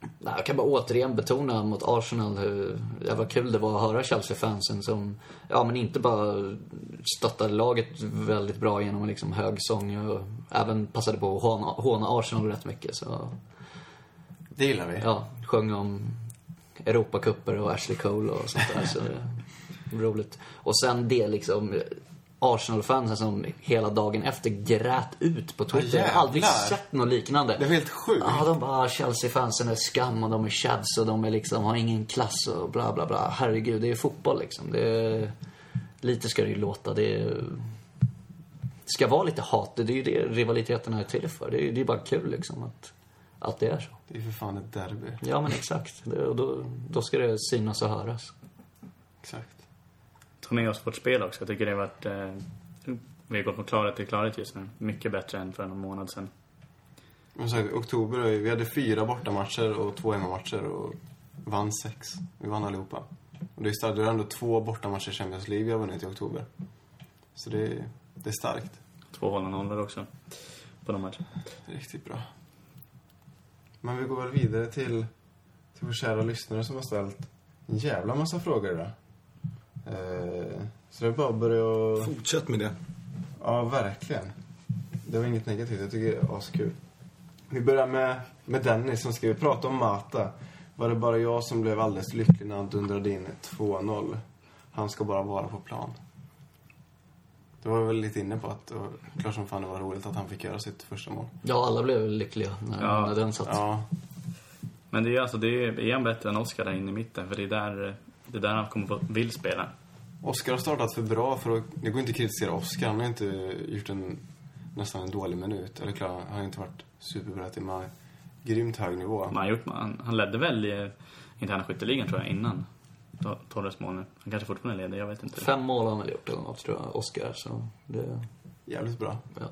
Nej, jag kan bara återigen betona mot Arsenal hur jävla kul det var att höra Chelsea-fansen som, ja men inte bara stöttade laget väldigt bra genom en liksom hög sång och även passade på att håna, håna Arsenal rätt mycket. Så Det gillar vi. ja, sjöng om Europacuper och Ashley Cole och sånt där. Så roligt. Och sen det liksom Arsenal-fansen som hela dagen efter grät ut på Twitter. Jag har aldrig sett något liknande. Det var helt sjukt. Ja, de bara, "Ah, Chelsea-fansen är skam och de är chads och de är liksom, har ingen klass och bla bla bla. Herregud, det är fotboll liksom. Det är, lite ska det ju låta. Det är, ska vara lite hat. Det är ju det rivaliteterna är till för. Det är, det är bara kul liksom att, att det är så. Det är för fan ett derby. Ja, men exakt. Det, och då, då ska det synas och höras. Exakt. Ta med oss vårt spel också. Jag tycker det har varit... Eh, vi har gått från klarhet till klarhet just nu. Mycket bättre än för någon månad sedan. Men här, oktober, vi hade fyra bortamatcher och två hemmamatcher och vann sex. Vi vann allihopa. Och det är. Det är ändå två bortamatcher i Champions League vi har vunnit i oktober. Så det är, det är starkt. Två hållna nollor också. På de matcherna. Riktigt bra. Men vi går väl vidare till, till vår kära lyssnare som har ställt en jävla massa frågor idag. Eh, så det är bara att börja och... Fortsätt med det. Ja, verkligen. Det var inget negativt. Jag tycker det är askul. Vi börjar med, med Dennis som skriver prata om Mata. Var det bara jag som blev alldeles lycklig när han dundrade in 2-0? Han ska bara vara på plan. Det var väl lite inne på att det var klart som fan det var roligt att han fick göra sitt första mål. Ja, alla blev lyckliga när, Ja. när den satt. Ja, Men det är alltså, det är, är han bättre än Oscar där inne i mitten? För det är där, det är där han kommer vill spela. Oskar har startat för bra för att... Det går inte att kritisera Oskar. Han har inte gjort en nästan en dålig minut. Eller klart, han har inte varit superbra till med grymt hög nivå. Men han, gjort, han, han ledde väl i interna skytteligan tror jag innan To- Torres mål nu. Han kanske fortfarande leder, jag vet inte. Fem mål har han gjort eller något, tror jag, Oscar. Så det, Jävligt bra. ja.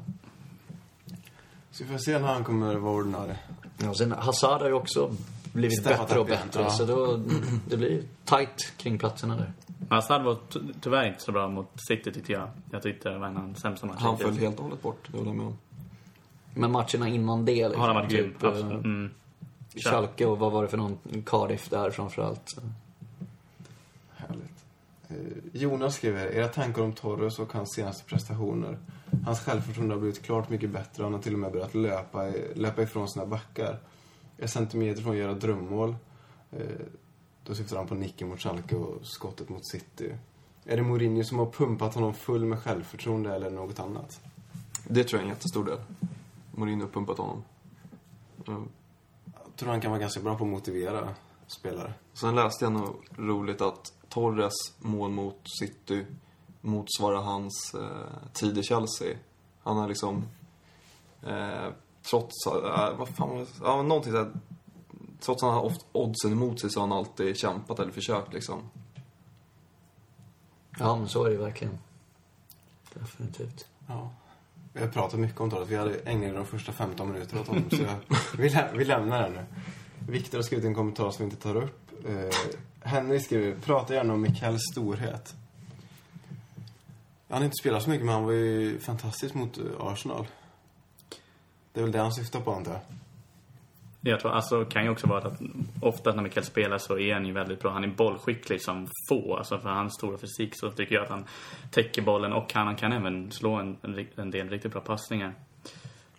Så vi får se när han kommer vara ordinarie. Ja, sen Hazard har ju också blivit Steppat bättre och bättre. ja. Så då, det blir tight kring platserna där. Hazard var ty- tyvärr inte så bra mot City tyckte jag. Jag tyckte det var en av hans sämsta matcher. Han föll helt och hållet bort, det håller jag med om. Men matcherna innan det liksom, Har han varit grym? typ, eh, Absolut. Mm. Schalke och vad var det för någon? Cardiff där framförallt. Härligt. Eh, Jonas skriver, era tankar om Torres och hans senaste prestationer. Hans självförtroende har blivit klart mycket bättre och han har till och med börjat löpa, löpa ifrån sina backar. Är centimeter från att göra drömmål. Eh, Då syftar han på nicken mot Schalke och skottet mot City. Är det Mourinho som har pumpat honom full med självförtroende eller något annat? Det tror jag är en jättestor del. Mourinho har pumpat honom. Mm. Jag tror han kan vara ganska bra på att motivera spelare. Sen läste jag något roligt att Torres mål mot City motsvarar hans eh, tid i Chelsea. Han har liksom, eh, trots, eh, vad fan var det? Ja, någonting såhär, trots att han har oft oddsen emot sig så har han alltid kämpat eller försökt liksom. Ja, men så är det ju verkligen. Definitivt. Ja. Vi har pratat mycket om Torres. Vi hade ägnat de första 15 minuterna åt honom. så jag, vi, lä vi lämnar det nu. Viktor har skrivit en kommentar som vi inte tar upp. Eh, Henry skriver, prata gärna om Mikaels storhet. Han har inte spelat så mycket, men han var ju fantastisk mot eh, Arsenal. Det är väl det han syftar på, antar jag. Jag tror, alltså kan ju också vara att ofta när Mikael spelar så är han ju väldigt bra. Han är bollskicklig som få. Alltså för hans stora fysik så tycker jag att han täcker bollen och han, han kan även slå en, en, del riktigt bra passningar.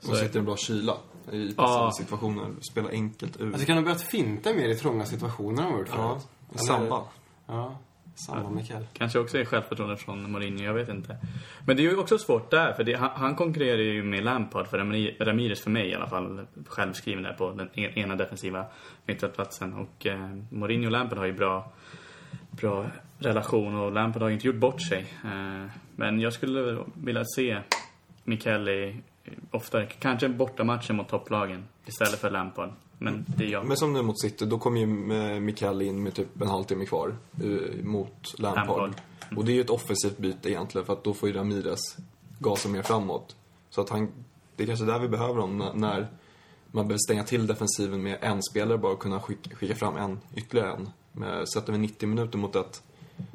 Och sitter en bra kyla i Ja. passande situationer. Spelar enkelt ut. Alltså, kan han ha börjat finta mer i trånga situationer än vad han gjort ja, förut? Eller- samba. Ja, samba Mikael. Kanske också är självförtroende från Mourinho, jag vet inte. Men det är ju också svårt där, för det, han, han konkurrerar ju med Lampard, för Rami- Ramirez för mig i alla fall, självskriven där på den e- ena defensiva mittfältplatsen. Och eh, Mourinho och Lampard har ju bra, bra relation och Lampard har ju inte gjort bort sig. Eh, men jag skulle vilja se Michele oftare, kanske bortamatcher mot topplagen istället för Lampard. Men det jag. Men som nu mot City, då kom ju eh, Mikael in med typ en halvtimme kvar eh, mot Lampard. Lampard. Och det är ju ett offensivt byte egentligen för att då får ju Ramirez gasa mer framåt. Så att han, det är kanske där vi behöver honom när, när man behöver stänga till defensiven med en spelare bara och kunna skicka, skicka fram en, ytterligare en. Men sätter vi 90 minuter mot ett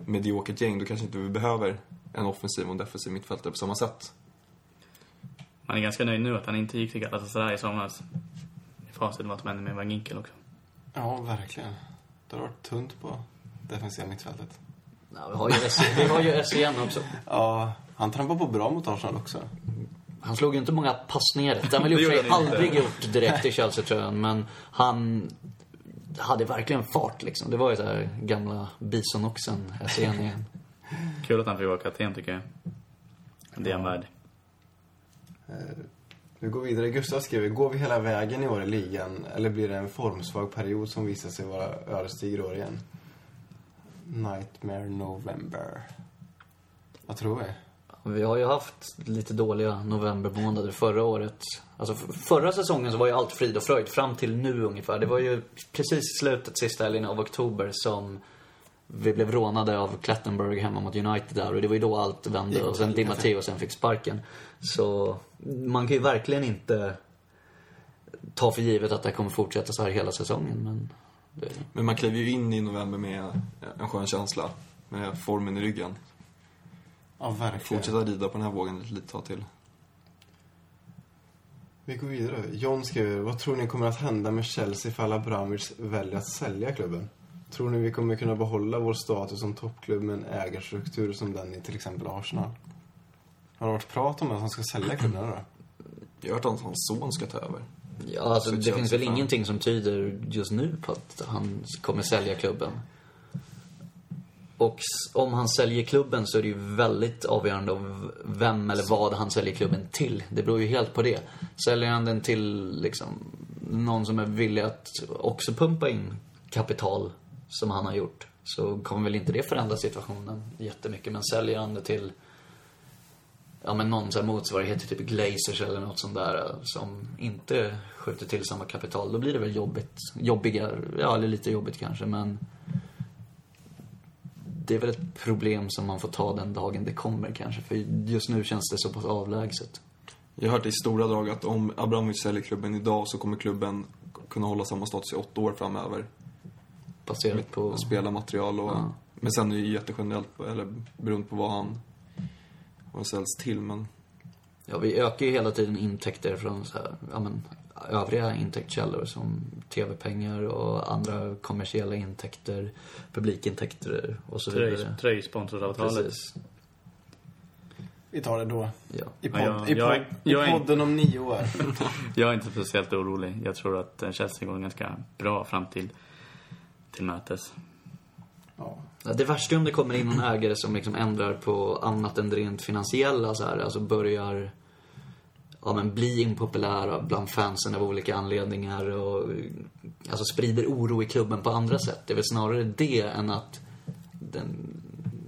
mediokert gäng, då kanske inte vi behöver en offensiv och en defensiv mittfältare på samma sätt. Man är ganska nöjd nu att han inte gick till Galatasaray i somras. I facit vad som hände med Van Ginkel också. Ja, verkligen. Det har varit tunt på defensiva mittfältet. Ja, vi har ju S- vi har ju SCN också. Ja, han trampar på bra mot Arsenal också. Han slog ju inte många passningar rätt. Det har han väl Det gjort gjorde sig aldrig gjort direkt i Chelsea-tröjan. Men han hade verkligen fart liksom. Det var ju så här gamla bisonoxen, SCN igen. Kul att han fick vara kapten tycker jag. Det är han värd. Vi går vidare. Gustav skriver, går vi hela vägen i år i ligan eller blir det en formsvag period som visar sig vara ödesdiger år igen? Nightmare November. Vad tror vi? Vi har ju haft lite dåliga novembermånader förra året. Alltså förra säsongen så var ju allt frid och fröjd fram till nu ungefär. Det var ju precis i slutet, sista helgen av oktober som vi blev rånade av Klettenberg hemma mot United där och det var ju då allt vände och sen Di Matteo sen fick sparken. Så man kan ju verkligen inte ta för givet att det kommer fortsätta så här hela säsongen men det, Men man kliver ju in i november med en skön känsla. Med formen i ryggen. Ja, verkligen. Fortsätta rida på den här vågen ett litet tag till. Vi går vidare. John skriver, vad tror ni kommer att hända med Chelsea ifall Abramovic väljer att sälja klubben? Tror ni vi kommer kunna behålla vår status som toppklubb med en ägarstruktur som den i till exempel Arsenal? Har det varit prat om att han ska sälja klubben då? Jag har hört att hans son ska ta över. Ja, alltså Så det finns väl ingenting som tyder just nu på att han kommer sälja klubben. Och om han säljer klubben så är det ju väldigt avgörande av vem eller vad han säljer klubben till. Det beror ju helt på det. Säljer han den till liksom någon som är villig att också pumpa in kapital som han har gjort så kommer väl inte det förändra situationen jättemycket. Men säljer han det till ja, men någon sån här motsvarighet till typ Glazers eller något sånt där eh, som inte skjuter till samma kapital. Då blir det väl jobbigt. Jobbigare, ja eller lite jobbigt kanske men det är väl ett problem som man får ta den dagen det kommer kanske. För just nu känns det så pass avlägset. Jag har hört i stora drag att om Abramovic säljer klubben idag så kommer klubben kunna hålla samma status i åtta år framöver. Baserat på... Spelarmaterial och... Ja. Men sen är det ju jättegenerellt, eller beroende på vad han... Vad säljs till, men... Ja, vi ökar ju hela tiden intäkter från så här, ja, men, övriga intäktskällor som tv-pengar och andra kommersiella intäkter, publikintäkter och så vidare. tröjsponsoravtalet. Precis. Vi tar det då. Ja. I, pod- Ja, jag- i, pod- jag jag i podden om nio år. Jag är inte speciellt orolig. Jag tror att Chelsea går en ganska bra fram till, mötes. ja. Ja, Det värsta är om det kommer in någon ägare som liksom ändrar på annat än det rent finansiella så här. Alltså börjar ja, men bli impopulära bland fansen av olika anledningar och alltså sprider oro i klubben på andra sätt. Det är väl snarare det än att den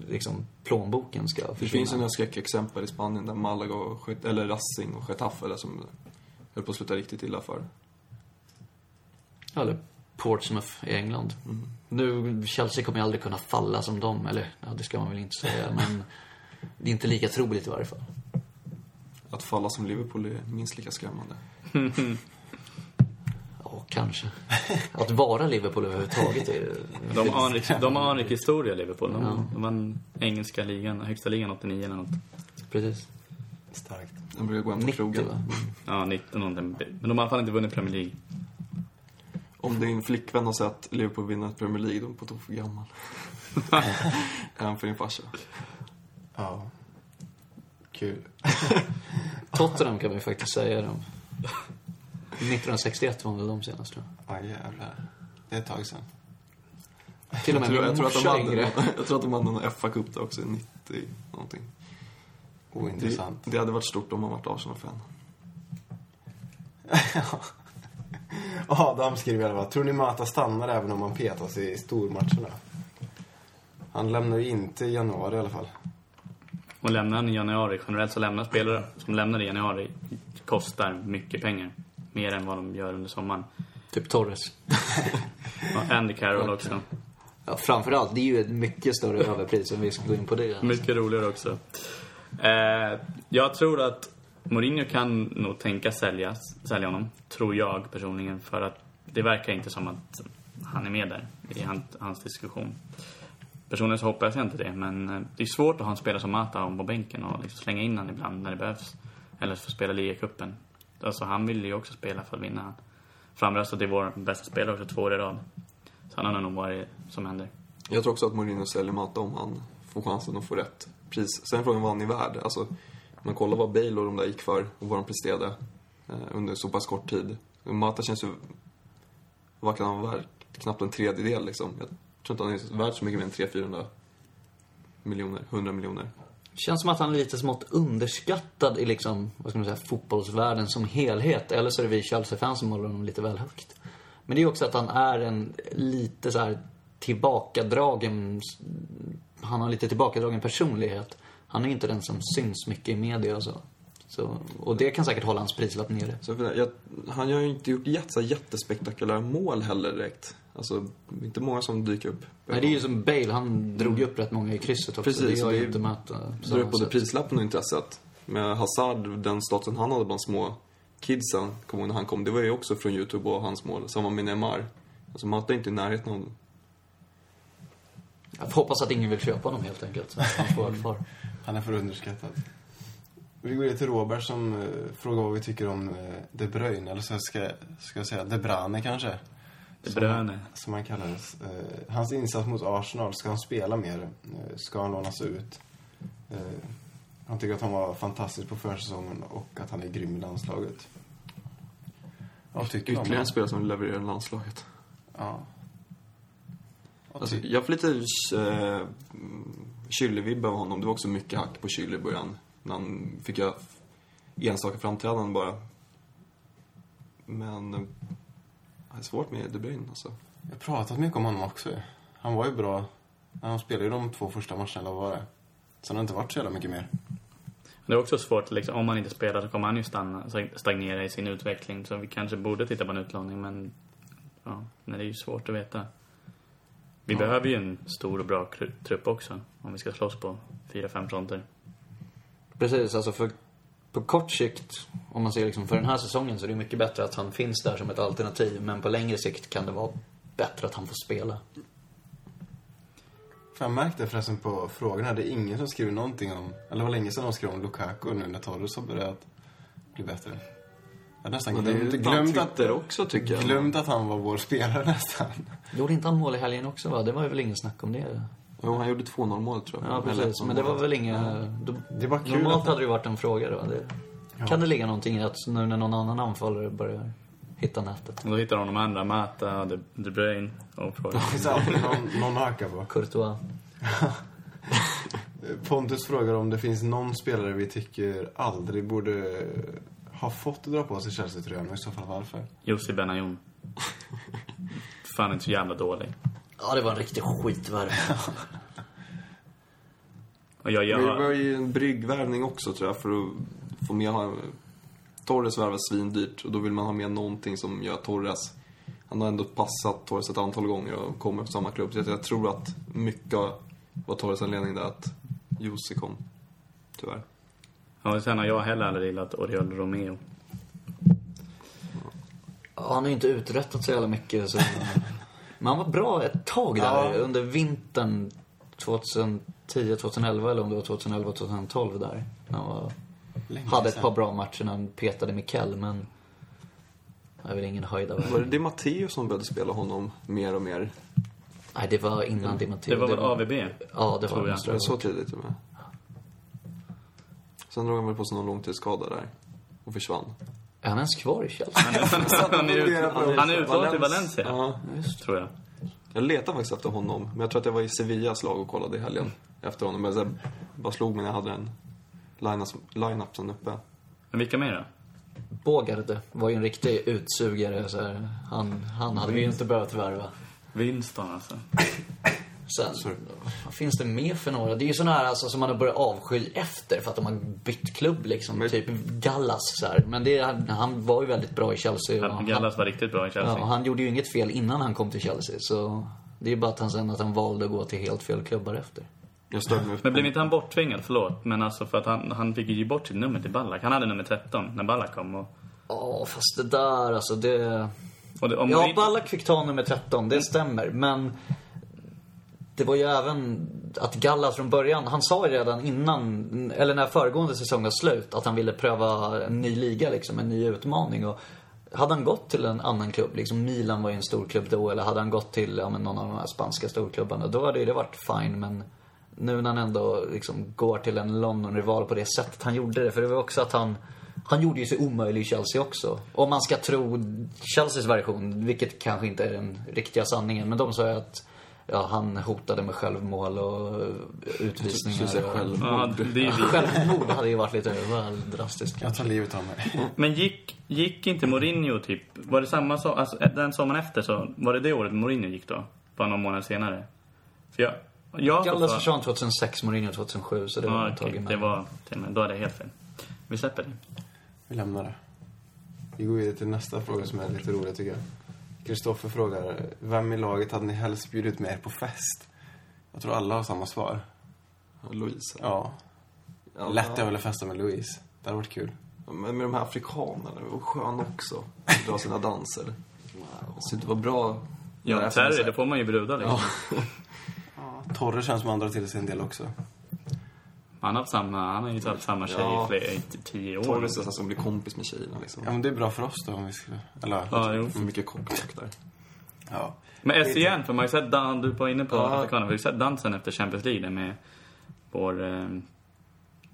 liksom plånboken ska Det försvinna. finns ju några skräckexempel i Spanien där Malaga och Get- eller Racing och Getafe eller som höll på att sluta riktigt illa för. Eller Portsmouth i England. Nu, Chelsea kommer ju aldrig kunna falla som dem, eller ja, det ska man väl inte säga, men det är inte lika troligt i varje fall. Att falla som Liverpool är minst lika skrämmande. Ja, kanske. Att vara Liverpool överhuvudtaget är... De har en, rik- de har en rik historia, Liverpool. De, Ja. de vann engelska ligan, högsta ligan 89 eller något. Precis. Starkt. Den brukar gå hem på 90 krogen. va? Ja, 19 någonting. Men de har i alla fall inte vunnit Premier League. Om din flickvän har sett Liverpool vinna ett Premier League, då är hon på tok för gammal. Även för din farsa. Ja. Kul. Tottenham kan vi faktiskt säga dem. 1961 var väl de senast tror Ja, jävlar. Det är ett tag sedan. jag. Till och Jag med tror, min jag, tror att de morsa yngre. jag tror att de hade en FA-cup där också, 90 någonting. Det, Ointressant. det hade varit stort om man varit Arsenal-fan. Adam skriver i alla fall, tror ni Mata stannar även om man petas i stormatcherna? Han lämnar ju inte i januari i alla fall. Och lämnar han i januari, generellt så lämnar spelare som lämnar i januari kostar mycket pengar. Mer än vad de gör under sommaren. Typ Torres. Och Andy Carroll också. Ja, framförallt, det är ju ett mycket större överpris om vi ska gå in på det. Mycket roligare också. Eh, jag tror att Mourinho kan nog tänka sälja, sälja honom, tror jag personligen. För att det verkar inte som att han är med där i hans, hans diskussion. Personligen så hoppas jag inte det, men eh, det är svårt att ha en spelare som Mata om på bänken och liksom slänga in honom ibland när det behövs. Eller få spela ligacupen. Alltså han vill ju också spela för att vinna. Framröstad till vår bästa spelare också två år i rad. Så han har nog vad det är som händer. Jag tror också att Mourinho säljer Mata om han får chansen att få rätt pris. Sen är frågan vad han är värd. Alltså, man kollar vad Bale och de där gick för och vad de presterade eh, under så pass kort tid. Mata känns ju... Vad kan han vara värd? Knappt en tredjedel liksom. Jag tror inte han är värd så mycket mer än 300-400 miljoner, 100 miljoner. Känns som att han är lite smått underskattad i liksom, vad ska man säga, fotbollsvärlden som helhet. Eller så är det vi Chelsea-fans som håller honom lite väl högt. Men det är också att han är en lite så här tillbakadragen, han har lite tillbakadragen personlighet. Han är inte den som syns mycket i media och så. så och det kan säkert hålla hans prislapp nere. Så jag, han har ju inte gjort jätte, jättespektakulära mål heller direkt. Alltså, inte många som dyker upp. Nej, det är ju som Bale, han drog ju upp rätt många i krysset också. Precis, det det ju är- inte på Så det är samma både prislappen och intresset. Med Hazard, den statusen han hade bland små kidsen, kom ihåg när han kom, det var ju också från YouTube och hans mål. Samma med Neymar. Alltså Mata är inte i närheten av... Jag hoppas att ingen vill köpa honom helt enkelt. Så han får vara kvar. Han är för underskattad. Vi går ner till Robert som eh, frågar vad vi tycker om eh, De Bruyne, eller så ska, ska jag säga De Bruyne kanske. De Som- Bruyne. Som han kallades. Eh, hans insats mot Arsenal, ska han spela mer? Eh, ska han lånas ut? Eh, han tycker att han var fantastisk på försäsongen och att han är grym i landslaget. Vad tycker Ytterligare en spelare som levererar i landslaget. Ja. Alltså, jag får lite eh, Kyle-vibb av honom. Det var också mycket hack på Kyle i början. När han fick göra enstaka framträdanden bara. Men... Eh, det är svårt med De Bruyne alltså. Jag har pratat mycket om honom också. Han var ju bra. Han spelade ju de två första matcherna, eller vad var det? Sen har det inte varit så jävla mycket mer. Det är också svårt, liksom, om han inte spelar så kommer han ju stanna, stagnera i sin utveckling. Så vi kanske borde titta på en utlåning, men ja, nej, det är ju svårt att veta. Vi behöver ju en stor och bra trupp också, om vi ska slåss på fyra, fem fronter. Precis, alltså för på kort sikt, om man ser liksom för den här säsongen så är det mycket bättre att han finns där som ett alternativ. Men på längre sikt kan det vara bättre att han får spela. För jag märkte förresten på frågorna, det är ingen som skriver någonting om... Eller det var länge sedan de skrev om Lukaku nu när Torres har börjat bli bättre. Jag nästan Men det är glömt, ju glömt, att, också, tycker jag. glömt att han var vår spelare nästan. Gjorde inte han mål i helgen också va? Det var ju väl ingen snack om det? Jo, han gjorde 2-0 målet tror jag. Ja, precis. Men det var mål. väl inga... Då, Det var kul normalt att- hade det ju varit en fråga då. Det, Kan det ligga någonting i att nu när någon annan anfallare börjar hitta nätet? Då hittar de de andra, Mata, De, De Bruyne och frågar. Någon, någon på. Courtois. Pontus frågar om det finns någon spelare vi tycker aldrig borde ha fått dra på sig Chelsea-tröjan och i så fall varför. Jussi Benayoun. Fan inte så jävla dålig. Ja, det var en riktig skitvärme. Och jag, jag, det har- var ju en bryggvärvning också tror jag för att få med Torres värvar svindyrt och då vill man ha med någonting som gör Torres Han har ändå passat Torres ett antal gånger och kommer från samma klubb. Så jag, jag tror att mycket var Torres anledning där att Jussi kom. Tyvärr. Ja, sen har jag heller aldrig gillat Oriol Romeo. Ja, han har ju inte uträttat så jävla mycket. Så... Men han var bra ett tag där Ja. under vintern 2010, 2011 eller om det var 2011, 2012 där. Han var... Hade ett par bra matcher när han petade Mikkel, men... Det är väl ingen höjda Var det Di Matteo som började spela honom mer och mer? Nej, det var innan Di Matteo. Det var väl AVB? Ja, det var jag. det. Var det så tidigt med? Sen drog han väl på sig någon långtidsskada där. Och försvann. Är han ens kvar i Chelsea? Han är, han är, ut, han är utlånad till Valencia, Ja. tror jag. Jag letade faktiskt efter honom. Men jag tror att jag var i Sevillas lag och kollade i helgen. Efter honom. Men jag bara slog mig när jag hade en line-up- line-upsen uppe. Men vilka mer då? Bågarde var ju en riktig utsugare. Så här. Han, han hade vi ju inte behövt värva. Winston alltså. Sen, vad finns det mer för några? Det är ju såna här alltså, som man har börjat avsky efter för att de har bytt klubb liksom. Men- Typ Gallas så här. Men det, han, han var ju väldigt bra i Chelsea. han, Gallas var riktigt bra i Chelsea. ja, han gjorde ju inget fel innan han kom till Chelsea. Så det är bara att han sen att han valde att gå till helt fel klubbar efter. Men blev inte han borttvingad? Förlåt. Men alltså för att han, han fick ju bort sitt nummer till Ballack. Han hade nummer 13 när Ballack kom. Och, Ja, fast det där alltså, det... och det, om Ja, Ballack fick ta nummer 13, det stämmer. Men det var ju även att Gallas från början, han sa ju redan innan, eller när föregående säsong var slut, att han ville pröva en ny liga liksom, en ny utmaning. Och hade han gått till en annan klubb, liksom Milan var ju en stor klubb då, eller hade han gått till ja, men någon av de här spanska storklubbarna, då hade ju det varit fine. Men nu när han ändå liksom går till en London-rival på det sättet han gjorde det, för det var också att han han gjorde ju sig omöjlig i Chelsea också. Om man ska tro Chelseas version, vilket kanske inte är den riktiga sanningen. Men de sa ju att ja, han hotade med självmål och utvisningar. Skulle säga och- självmord. Ja, det är. Självmord hade ju varit lite väl drastiskt. Jag tar livet av mig. Men gick, gick inte Mourinho typ, var det samma så, alltså den sommaren efter så, var det det året Mourinho gick då? Bara någon månad senare? För jag, jag Gallas för- försvann 2006, Mourinho 2007. Så det var Ja, ett tag det var då är det helt fel. Vi släpper det. Vi lämnar det. Vi går vidare till nästa fråga som är lite rolig tycker jag. Kristoffer frågar, vem i laget hade ni helst bjudit med er på fest? Jag tror alla har samma svar. Louise. Ja. Ja, Lätt är väl att festa med Louise. Det hade varit kul. Men med de här afrikanerna, det var skön också. Dra sina danser. Så det var bra. Ja, Terry, då får man ju brudar liksom. Torre känns som han drar till sig en del också. Han har haft samma, han har ju haft samma tjej Ja. i flera, i t- tio år. Torres så som blir kompis med tjejerna liksom. Ja men det är bra för oss då om vi skulle... Eller... Ja, jo. För mycket kockrock där. Ja. Men SCN, för man har ju sett, dan, du var inne på Ja. vi har ju sett dansen efter Champions League med vår,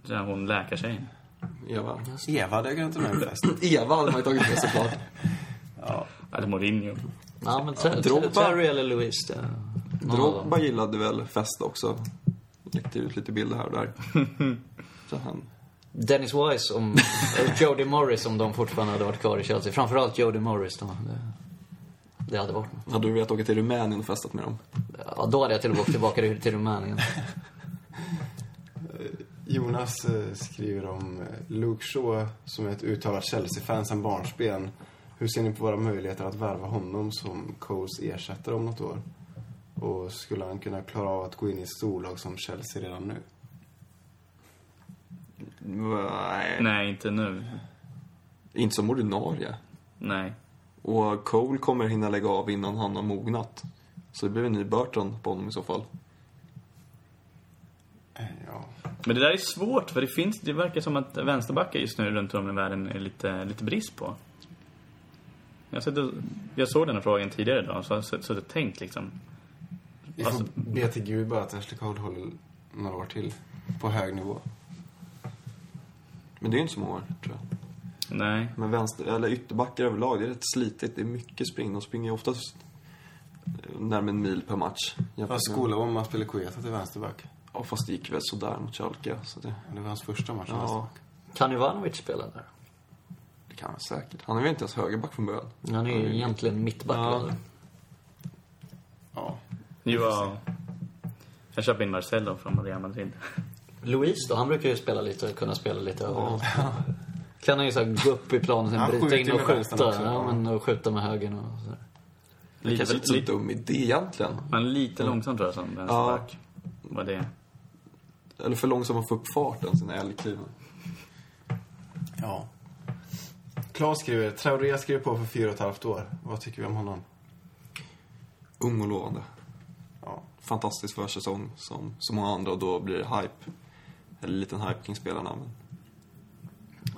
eh, hon läkartjejen. Eva. Eva hade jag kunnat ta med. Eva hade man ju tagit med såklart. Eller Mourinho. Ja, men Drogba- Terry eller. Det... dem. Drogba gillade väl fest också. Läckte ut lite bilder här och där. Så han... Dennis Wise om, och Jody Morris om de fortfarande hade varit kvar i Chelsea. Framförallt Jody Morris då. Det, det hade varit något. Hade du velat åka till Rumänien och festat med dem? Ja, då hade jag till och med åkt tillbaka till till Rumänien. Jonas eh, skriver om eh, Luke Shaw som är ett uttalat Chelsea-fan sedan barnsben. Hur ser ni på våra möjligheter att värva honom som Coles ersättare om något år? Och skulle han kunna klara av att gå in i ett storlag som Chelsea redan nu? Nej. Nej, inte nu. Inte som ordinarie. Nej. Och Cole kommer hinna lägga av innan han har mognat. Så det blir en ny Burton på honom i så fall. Eh, Ja. Men det där är svårt, för det finns, det verkar som att vänsterbackar just nu runt om i världen är lite, lite brist på. Jag, sett, jag såg den här frågan tidigare idag, så jag har suttit och tänkt liksom. Vi får Alltså- be till Gud bara att Ashley Cole håller några år till på hög nivå. Men det är ju inte så många år, tror jag. Nej. Men vänster, eller ytterbackar överlag, det är rätt slitigt. Det är mycket spring. De springer ju oftast närmare en mil per match. Med- skola om att spela Kueta till vänsterback. Ja, fast det gick väl sådär mot Schalke. Så det, Det var hans första match som ja, vänsterback. Kan Ivanovic spela där? det kan han säkert. Han är väl inte ens högerback från början? Han är ju egentligen mittback. Ja. eller? Ja. Jo, ja. Jag köper in Marcelo från Real Madrid. Louise då? Han brukar ju spela lite, kunna spela lite överallt. Kan han ju så här gå upp i planen, sen Han bryta in och skjuta. också, ja, ja. men, och skjuta med högern och sådär. Det kanske inte är så lite, dum idé egentligen. men lite långsam tror jag som vänsterback. Var det. Eller för långsam att få upp farten, sina älgkliven. Ja. Claes skriver, Traoré skrev på för fyra och ett halvt år. Vad tycker vi om honom? Ung och lovande. Fantastisk försäsong som så många andra och då blir det hype. Eller liten hype kring spelarna. Men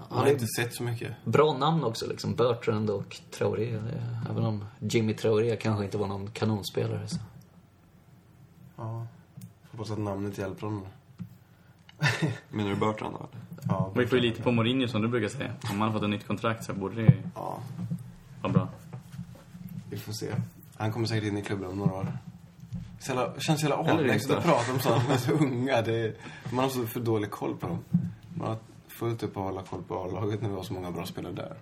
Han har inte sett så mycket. Bra namn också liksom. Bertrand och Traoré. Även om Jimmy Traoré kanske inte var någon kanonspelare. Så. Ja. Hoppas att namnet hjälper honom. menar du Bertrand då? Ja, Vi får ju lite på Mourinho som du brukar säga. Om han har fått ett nytt kontrakt så borde det ju Ja, vara bra. vi får se. Han kommer säkert in i klubben om några år. Så jävla, känns så jävla avlägset att prata om sådana som är så unga. Det är, man har så för dålig koll på dem. Man har fullt upp att hålla koll på A-laget när vi har så många bra spelare där.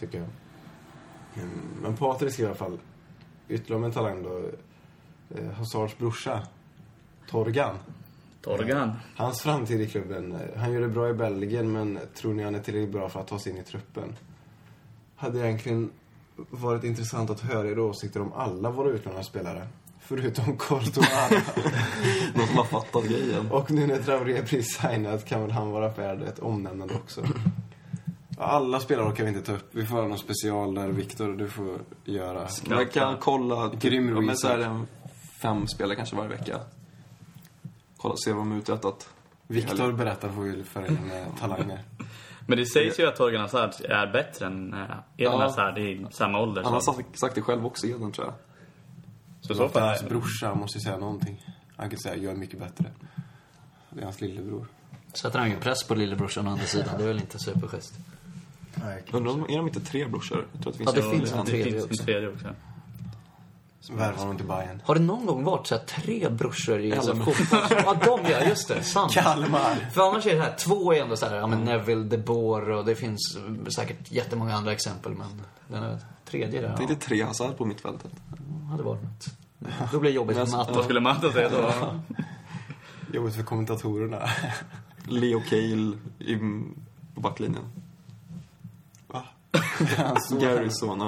Tycker jag. Mm, Men Patrik i alla fall ytterligare en talang då. Eh, Hazards brorsa. Torgan. Torgan. Hans framtid i klubben. eh, Han gör det bra i Belgien, men tror ni han är tillräckligt bra för att ta sig in i truppen? Hade egentligen varit intressant att höra era åsikter om alla våra utlånade spelare. Förutom Courtois. Någon som har fattat grejen. Och nu när Traoré signad kan väl han vara värd ett omnämnande också. Alla spelare kan vi inte ta upp. Vi får ha någon special där, Viktor, du får göra. Man kan kolla, typ, Grym ja, men så är det en fem spelare kanske varje vecka. Kolla, se vad de har uträttat. Viktor berättar får vi in med talanger. Men det sägs ju att Torgan Hazard är bättre än äh, Eden Ja. Hazard i samma ålder. Han har sagt, sagt det själv också, Eden, tror jag. Så, så fall Hans brorsa måste säga någonting. Han kan säga, jag är mycket bättre. Det är hans lillebror. Sätter han ju press på lillebrorsan å andra sidan. Det är väl inte superschysst. Undrar om, är de inte tre brorsor? Jag tror att det finns Ja, det finns en. en det tredje också. en tredje också. Värva honom till Bayern. Har det någon gång varit så här tre brorsor i så här Elm. fotboll? Ja, de ja, just det. Sant. Kalmar! För annars är det här, två är ändå så här, ja men Neville, De Boer och det finns säkert jättemånga andra exempel men den är tredje där, Tänkte ja, tre Hazard på mittfältet. hade varit något. Då blir det jobbigt för alltså, Matt. Vad skulle Matta säga då? Jobbigt för kommentatorerna. Leo Cale i, på backlinjen. Va? Garys son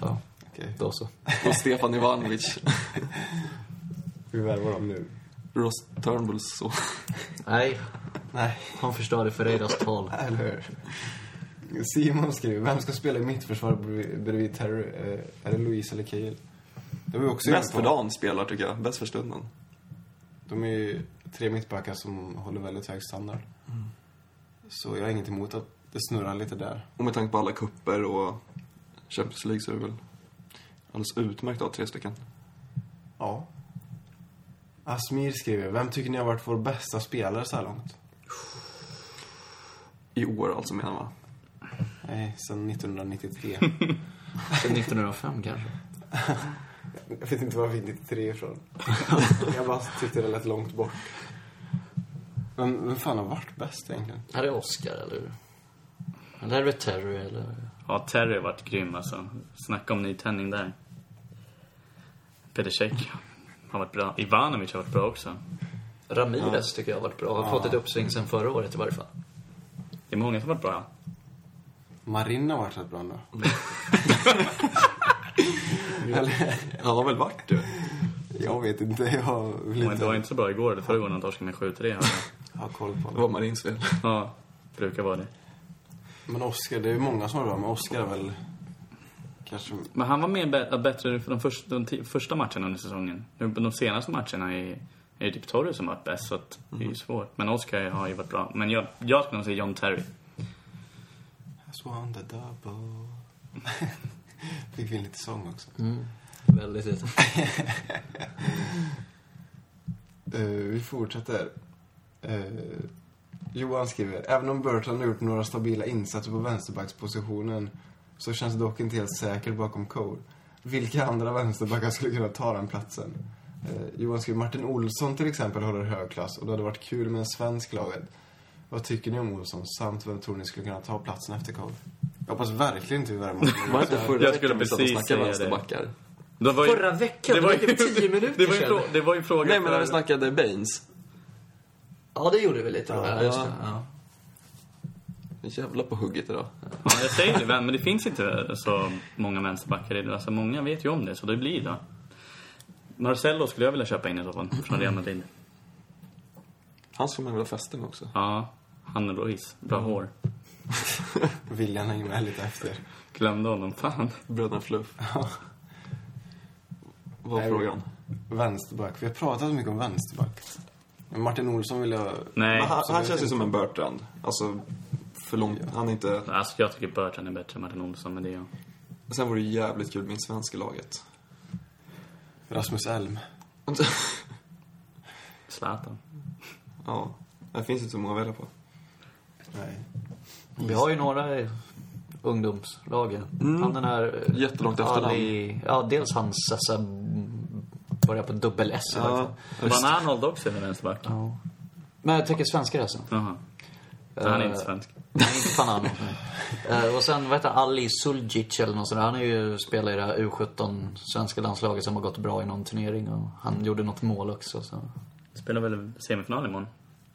ja. Okej, då så. och Stefan Ivanovic. vi värvar dem nu. Ross Turnbulls son. Nej, Nej, han förstörde Ferreiras tal. eller hur? Simon skriver, vem ska spela i mittförsvar bredvid bredvid Terry? Eh, Är det Louise eller Kael? De är också Bäst för dagen spelar tycker jag. Bäst för stunden. De är ju tre mittbackar som håller väldigt hög standard. Så jag har inget emot att det snurrar lite där. Och med tanke på alla kupper och Champions League så är det väl alldeles utmärkt att ha tre stycken. Ja. Asmir skriver, vem tycker ni har varit vår bästa spelare så här långt? I år alltså menar man. Nej, sedan 1993. Sen 1905 kanske. jag vet inte var jag fick 93 ifrån. jag bara tyckte det lät långt bort. Men vem fan har varit bäst egentligen? Här är Oscar, eller hur? Eller är det Terry, eller? Ja, Terry har varit grym alltså. Snacka om nytändning där. Peter Cech har varit bra. Ivanovic har varit bra också. Ramirez tycker jag har varit bra. Har fått ett uppsving sen förra året i varje fall. Det är många som har varit bra. Marin har varit rätt bra ändå. Eller, Han har väl varit det? jag vet inte. Jag vill Men inte det var inte så bra igår. Det förra gången han torskade med 7-3. hörde jag. ha koll på Det det. var Marins fel. Ja, brukar vara det. Men Oscar, det är många som är bra. Men Oscar är väl kanske... Men han var mer bä- bättre för de, första, de första matcherna under säsongen. Nu, De senaste matcherna är, är det typ Torre som varit bäst, så att det är ju svårt. Men Oscar har ju varit bra. Men jag, jag skulle nog säga John Terry. I swan the double. Fick vi lite sång också. Väldigt lite. Eh, vi fortsätter. Eh, Johan skriver, även om Burton har gjort några stabila insatser på vänsterbackspositionen så känns det dock inte helt säker bakom Cole. Vilka andra vänsterbackar skulle kunna ta den platsen? Eh, Johan skriver, Martin Olsson till exempel håller hög klass och det hade varit kul med en svensk laget. Vad tycker ni om Olsson? Samt vem tror ni skulle kunna ta platsen efter Cole? Jag hoppas verkligen inte vi värvar Var det inte förra Jag skulle precis säga det. vänsterbackar? Det var ju, Förra veckan? Det var ju tio minuter det var ju, det var ju fråga Nej men när vi snackade Baines. Ja, det gjorde vi lite då. Ja, Ja, just ja. Ja. Jävla på hugget idag. Ja, jag säger det, men det finns inte så många vänsterbackar. i- Alltså, många vet ju om det, så det blir det. Marcelo skulle jag vilja köpa in i så fall, från Real Madrid. Han skulle man vilja fästa med också. Ja, han och Ruiz. Bra hår. William hänger med lite efter. Glömde honom. Fan. Bröderna Fluff. Vad var frågan? Vänsterback. Vi har pratat mycket om vänsterback. Martin Olsson vill jag... Nej. Men han, så han känns ju som en Bertrand. Alltså, för långt. Han är inte... Alltså, jag tycker Bertrand är bättre än Martin Olsson, men det är jag. Sen vore det jävligt kul med en svensk i laget. Rasmus Elm. Zlatan. ja, det finns inte så många att välja på. Nej. Vi har ju några i ungdomslagen. Han den här... eh, Jättelångt efternamn. Ali, ja, dels hans Sassa börjar på dubbel S i. Ja, Van Arnold också är vänsterback. Ja. Men jag tänker svenskar alltså. Jaha. Han är Eh, inte svensk. Nej, inte fan han. uh, och sen, vad heter? Ali Suljic eller något sånt där. Han är ju spelar i det här U17 svenska landslaget som har gått bra i någon turnering. Och han gjorde något mål också. Så. Spelar väl semifinal imorgon,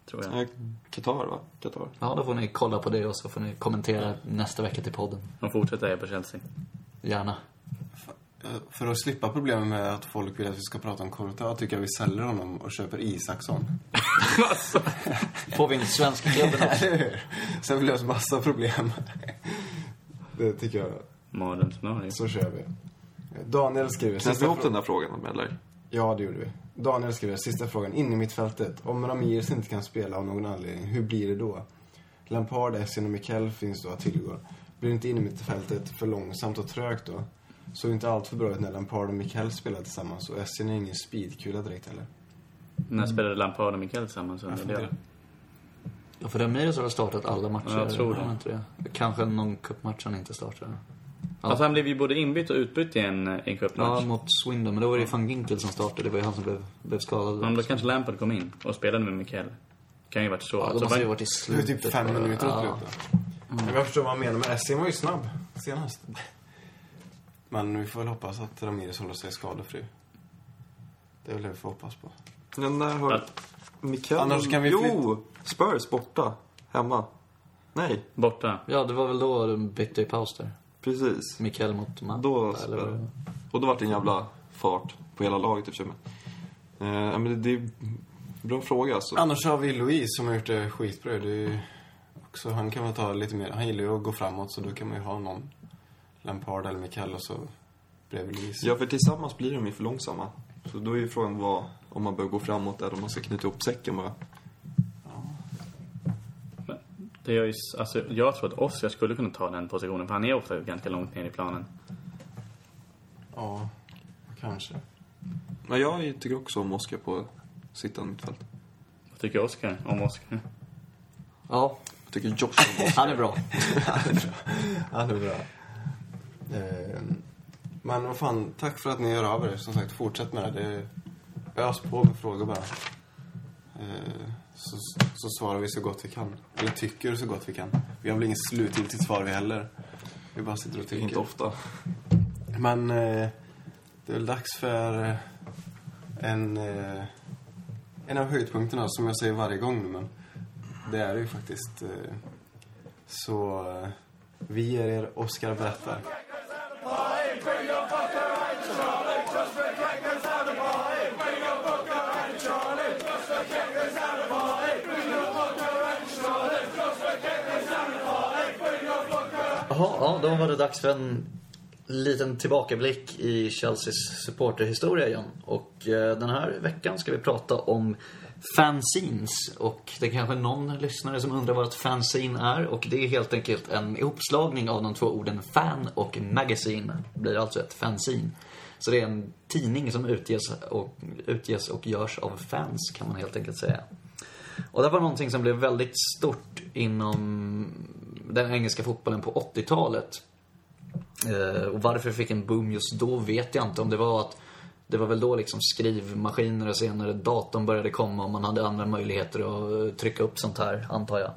tror jag. Eh, Qatar, va? Qatar. Ja, då får ni kolla på det och så får ni kommentera nästa vecka till podden. De fortsätter här på Chelsea. Gärna. För att slippa problemen med att folk vill att vi ska prata om Courtois tycker jag vi säljer honom och köper Isaksson. Får vi en svensk klubb då? Eller hur? Sen det massa problem. Det tycker jag. Mardrömsscenario. Så kör vi. Daniel skriver... Knäppte vi ihop den där frågan, eller? Ja, det gjorde vi. Daniel skriver sista frågan. In i mittfältet. Om Ramirez inte kan spela av någon anledning, hur blir det då? Lampard, Essien och Mikel finns då att tillgå. Blir inte in i mittfältet för långsamt och trögt då? Såg inte allt för bra ut när Lampard och Mikel spelade tillsammans och Essien är ingen speedkula direkt heller. När spelade Lampard och Mikael tillsammans under funderar. det? Ja, för Ramirez har startat alla matcher. Ja, jag tror det. Inte det. Kanske någon cupmatch han inte startade. Ja. Alltså han blev ju både inbytt och utbytt i en, en Ja, cupmatch. mot Swindon. Men då var det ju van Ginkel som startade. Det var ju han som blev, blev skadad. Men då kanske Lampard kom in och spelade med Mikael. Kan ju varit så. Ja, Alltså, de måste ju var- varit i Det var slutet. typ fem minuter åt ja. slutet. Men jag förstår vad han menar, men Essien var ju snabb senast. Men vi får väl hoppas att Ramirez håller sig skadefri. Det är väl det vi får hoppas på. Ja, när har... Mikael... Annars kan vi Jo! Spurs borta. Hemma. Nej, Borta. Ja, det var väl då de bytte i paus där. precis. Mikael mot Matt. Då eller vad spelade- det var. Och då var det en jävla fart på hela laget i och för sig. men. Eh, men det, det är bra fråga alltså. Annars har vi Louise som har gjort det skitbra. Det är ju också, han kan väl ta lite mer, han gillar ju att gå framåt så då kan man ju ha någon Lampard eller Mikael och så bredvid Louise. Ja, för tillsammans blir de ju för långsamma. Så då är ju frågan vad, om man bör gå framåt eller om man ska knyta ihop säcken bara. Det gör ju, alltså, jag tror att Oscar skulle kunna ta den positionen, för han är ofta ganska långt ner i planen. Ja, kanske. Men jag tycker också om Oskar på sittande mittfält. Vad tycker Oscar om Oscar? Ja, Jag tycker Josh om Oskar. han är bra. Ja, det är bra. Eh, men vad fan, tack för att ni gör av er. Som sagt, fortsätt med det. det ös på med frågor bara. Eh, så, så svarar vi så gott vi kan. Eller tycker så gott vi kan. Vi har väl inget slutgiltigt svar vi heller. Vi bara sitter och tycker. inte ofta. Men eh, det är väl dags för eh, en, eh, en av höjdpunkterna som jag säger varje gång nu, men det är det ju faktiskt. Eh, så eh, vi ger er Oscar berättar. Bring your Booker and Charlie. Just the crackers. Bring your Booker and Charlie. Just the the crackers. Bring your Booker. Ja, då var det dags för en liten tillbakablick i Chelseas supporterhistoria igen. Och eh, den här veckan ska vi prata om fanzines. Och det är kanske någon lyssnare som undrar vad ett fanzine är. Och det är helt enkelt en ihopslagning av de två orden fan och magazine. Det blir alltså ett fanzine. Så det är en tidning som utges och, utges och görs av fans, kan man helt enkelt säga. Och det var någonting som blev väldigt stort inom den engelska fotbollen på 80-talet. Eh, och varför det fick en boom just då vet jag inte. Om det var att det var väl då liksom skrivmaskiner och senare datorn började komma och man hade andra möjligheter att eh, trycka upp sånt här, antar jag.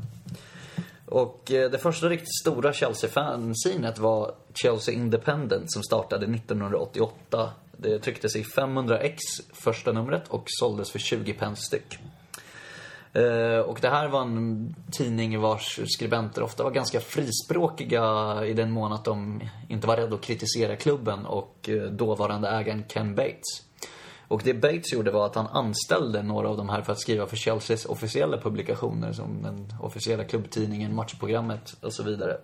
Och eh, det första riktigt stora Chelsea-fansinet var Chelsea Independent som startade 1988. Det trycktes i 500 ex första numret och såldes för 20 pence styck. Eh, och det här var en tidning vars skribenter ofta var ganska frispråkiga i den mån att de inte var rädda att kritisera klubben och eh, dåvarande ägaren Ken Bates. Och det Bates gjorde var att han anställde några av de här för att skriva för Chelseas officiella publikationer som den officiella klubbtidningen, matchprogrammet och så vidare.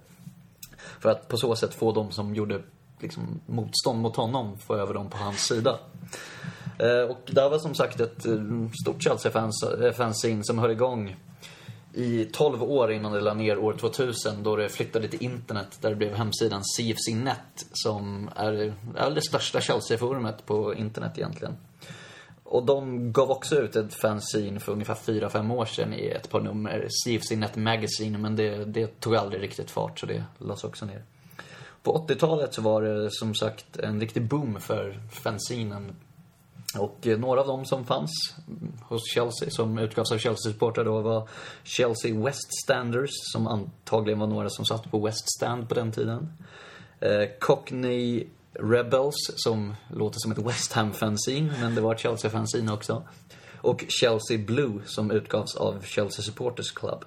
För att på så sätt få de som gjorde liksom, motstånd mot honom, få över dem på hans sida. Eh, och det här var som sagt ett eh, stort Chelsea-fanzine eh, som höll igång i 12 år innan det la ner år 2000 då det flyttade till internet där det blev hemsidan CFC.net som är, är det största Chelsea-forumet på internet egentligen. Och de gav också ut ett fanzine för ungefär 4-5 år sedan i ett par nummer, CFC.net Magazine, men det, det tog aldrig riktigt fart så det lades också ner. På 80-talet så var det som sagt en riktig boom för fanzinen. Och eh, några av dem som fanns hos Chelsea, som utgavs av Chelsea-supportrar då, var Chelsea West Standers, som antagligen var några som satt på West Stand på den tiden. Eh, Cockney Rebels, som låter som ett West Ham-fanzine, men det var ett Chelsea-fanzine också. Och Chelsea Blue, som utgavs av Chelsea Supporters Club.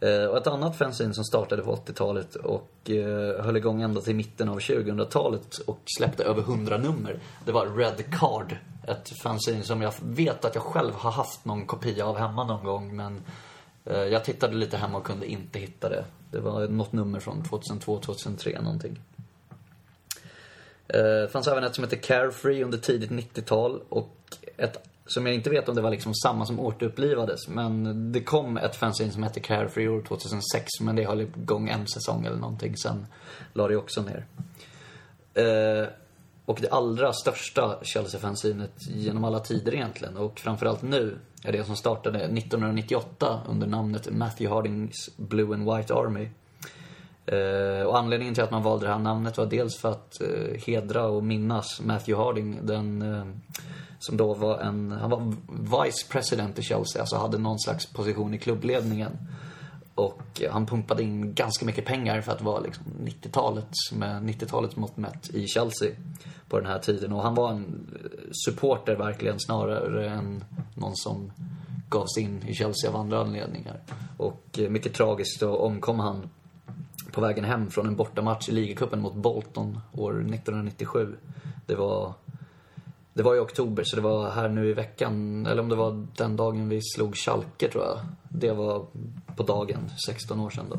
Eh, och ett annat fanzine som startade på 80-talet och eh, höll igång ända till mitten av 2000-talet och släppte över 100 nummer. Det var Red Card. Ett fanzine som jag vet att jag själv har haft någon kopia av hemma någon gång men eh, jag tittade lite hemma och kunde inte hitta det. Det var något nummer från 2002-2003 någonting. Det fanns även ett som hette Carefree under tidigt 90-tal och ett som jag inte vet om det var liksom samma som återupplivades. Men det kom ett fanzine som hette Carefree år 2006 men det höll igång en säsong eller någonting. Sen la det också ner. Eh, och det allra största Chelsea-fanzinet genom alla tider egentligen och framförallt nu är det som startade 1998 under namnet Matthew Hardings Blue and White Army. Eh, och anledningen till att man valde det här namnet var dels för att eh, hedra och minnas Matthew Harding, den eh, som då var en, han var vice president i Chelsea, alltså hade någon slags position i klubbledningen. Och han pumpade in ganska mycket pengar för att vara liksom 90-talet, med 90-talets mått mätt, i Chelsea på den här tiden. Och han var en supporter verkligen, snarare än någon som gav sig in i Chelsea av andra anledningar. Och mycket tragiskt så omkom han på vägen hem från en bortamatch i ligacupen mot Bolton år 1997. Det var, det var i oktober, så det var här nu i veckan, eller om det var den dagen vi slog Schalke tror jag. Det var på dagen, 16 år sedan då.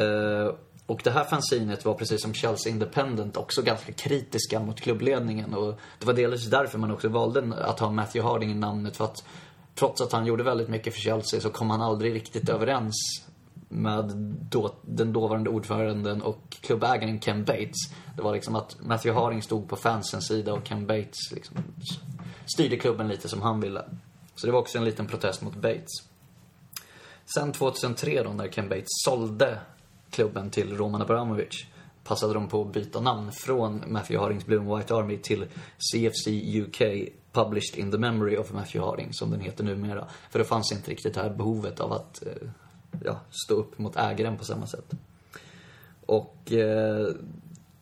Eh, och det här fanzinet var precis som Chelsea Independent också ganska kritiska mot klubbledningen. Och det var delvis därför man också valde att ha Matthew Harding i namnet. För att trots att han gjorde väldigt mycket för Chelsea så kom han aldrig riktigt överens med då, den dåvarande ordföranden och klubbägaren Ken Bates. Det var liksom att Matthew Harding stod på fansens sida och Ken Bates liksom styrde klubben lite som han ville. Så det var också en liten protest mot Bates. Sen 2003 då, när Ken Bates sålde klubben till Roman Abramovich passade de på att byta namn från Matthew Hardings Blue and White Army till CFC UK Published in the Memory of Matthew Harding, som den heter numera. För det fanns inte riktigt det här behovet av att eh, ja, stå upp mot ägaren på samma sätt. Och eh,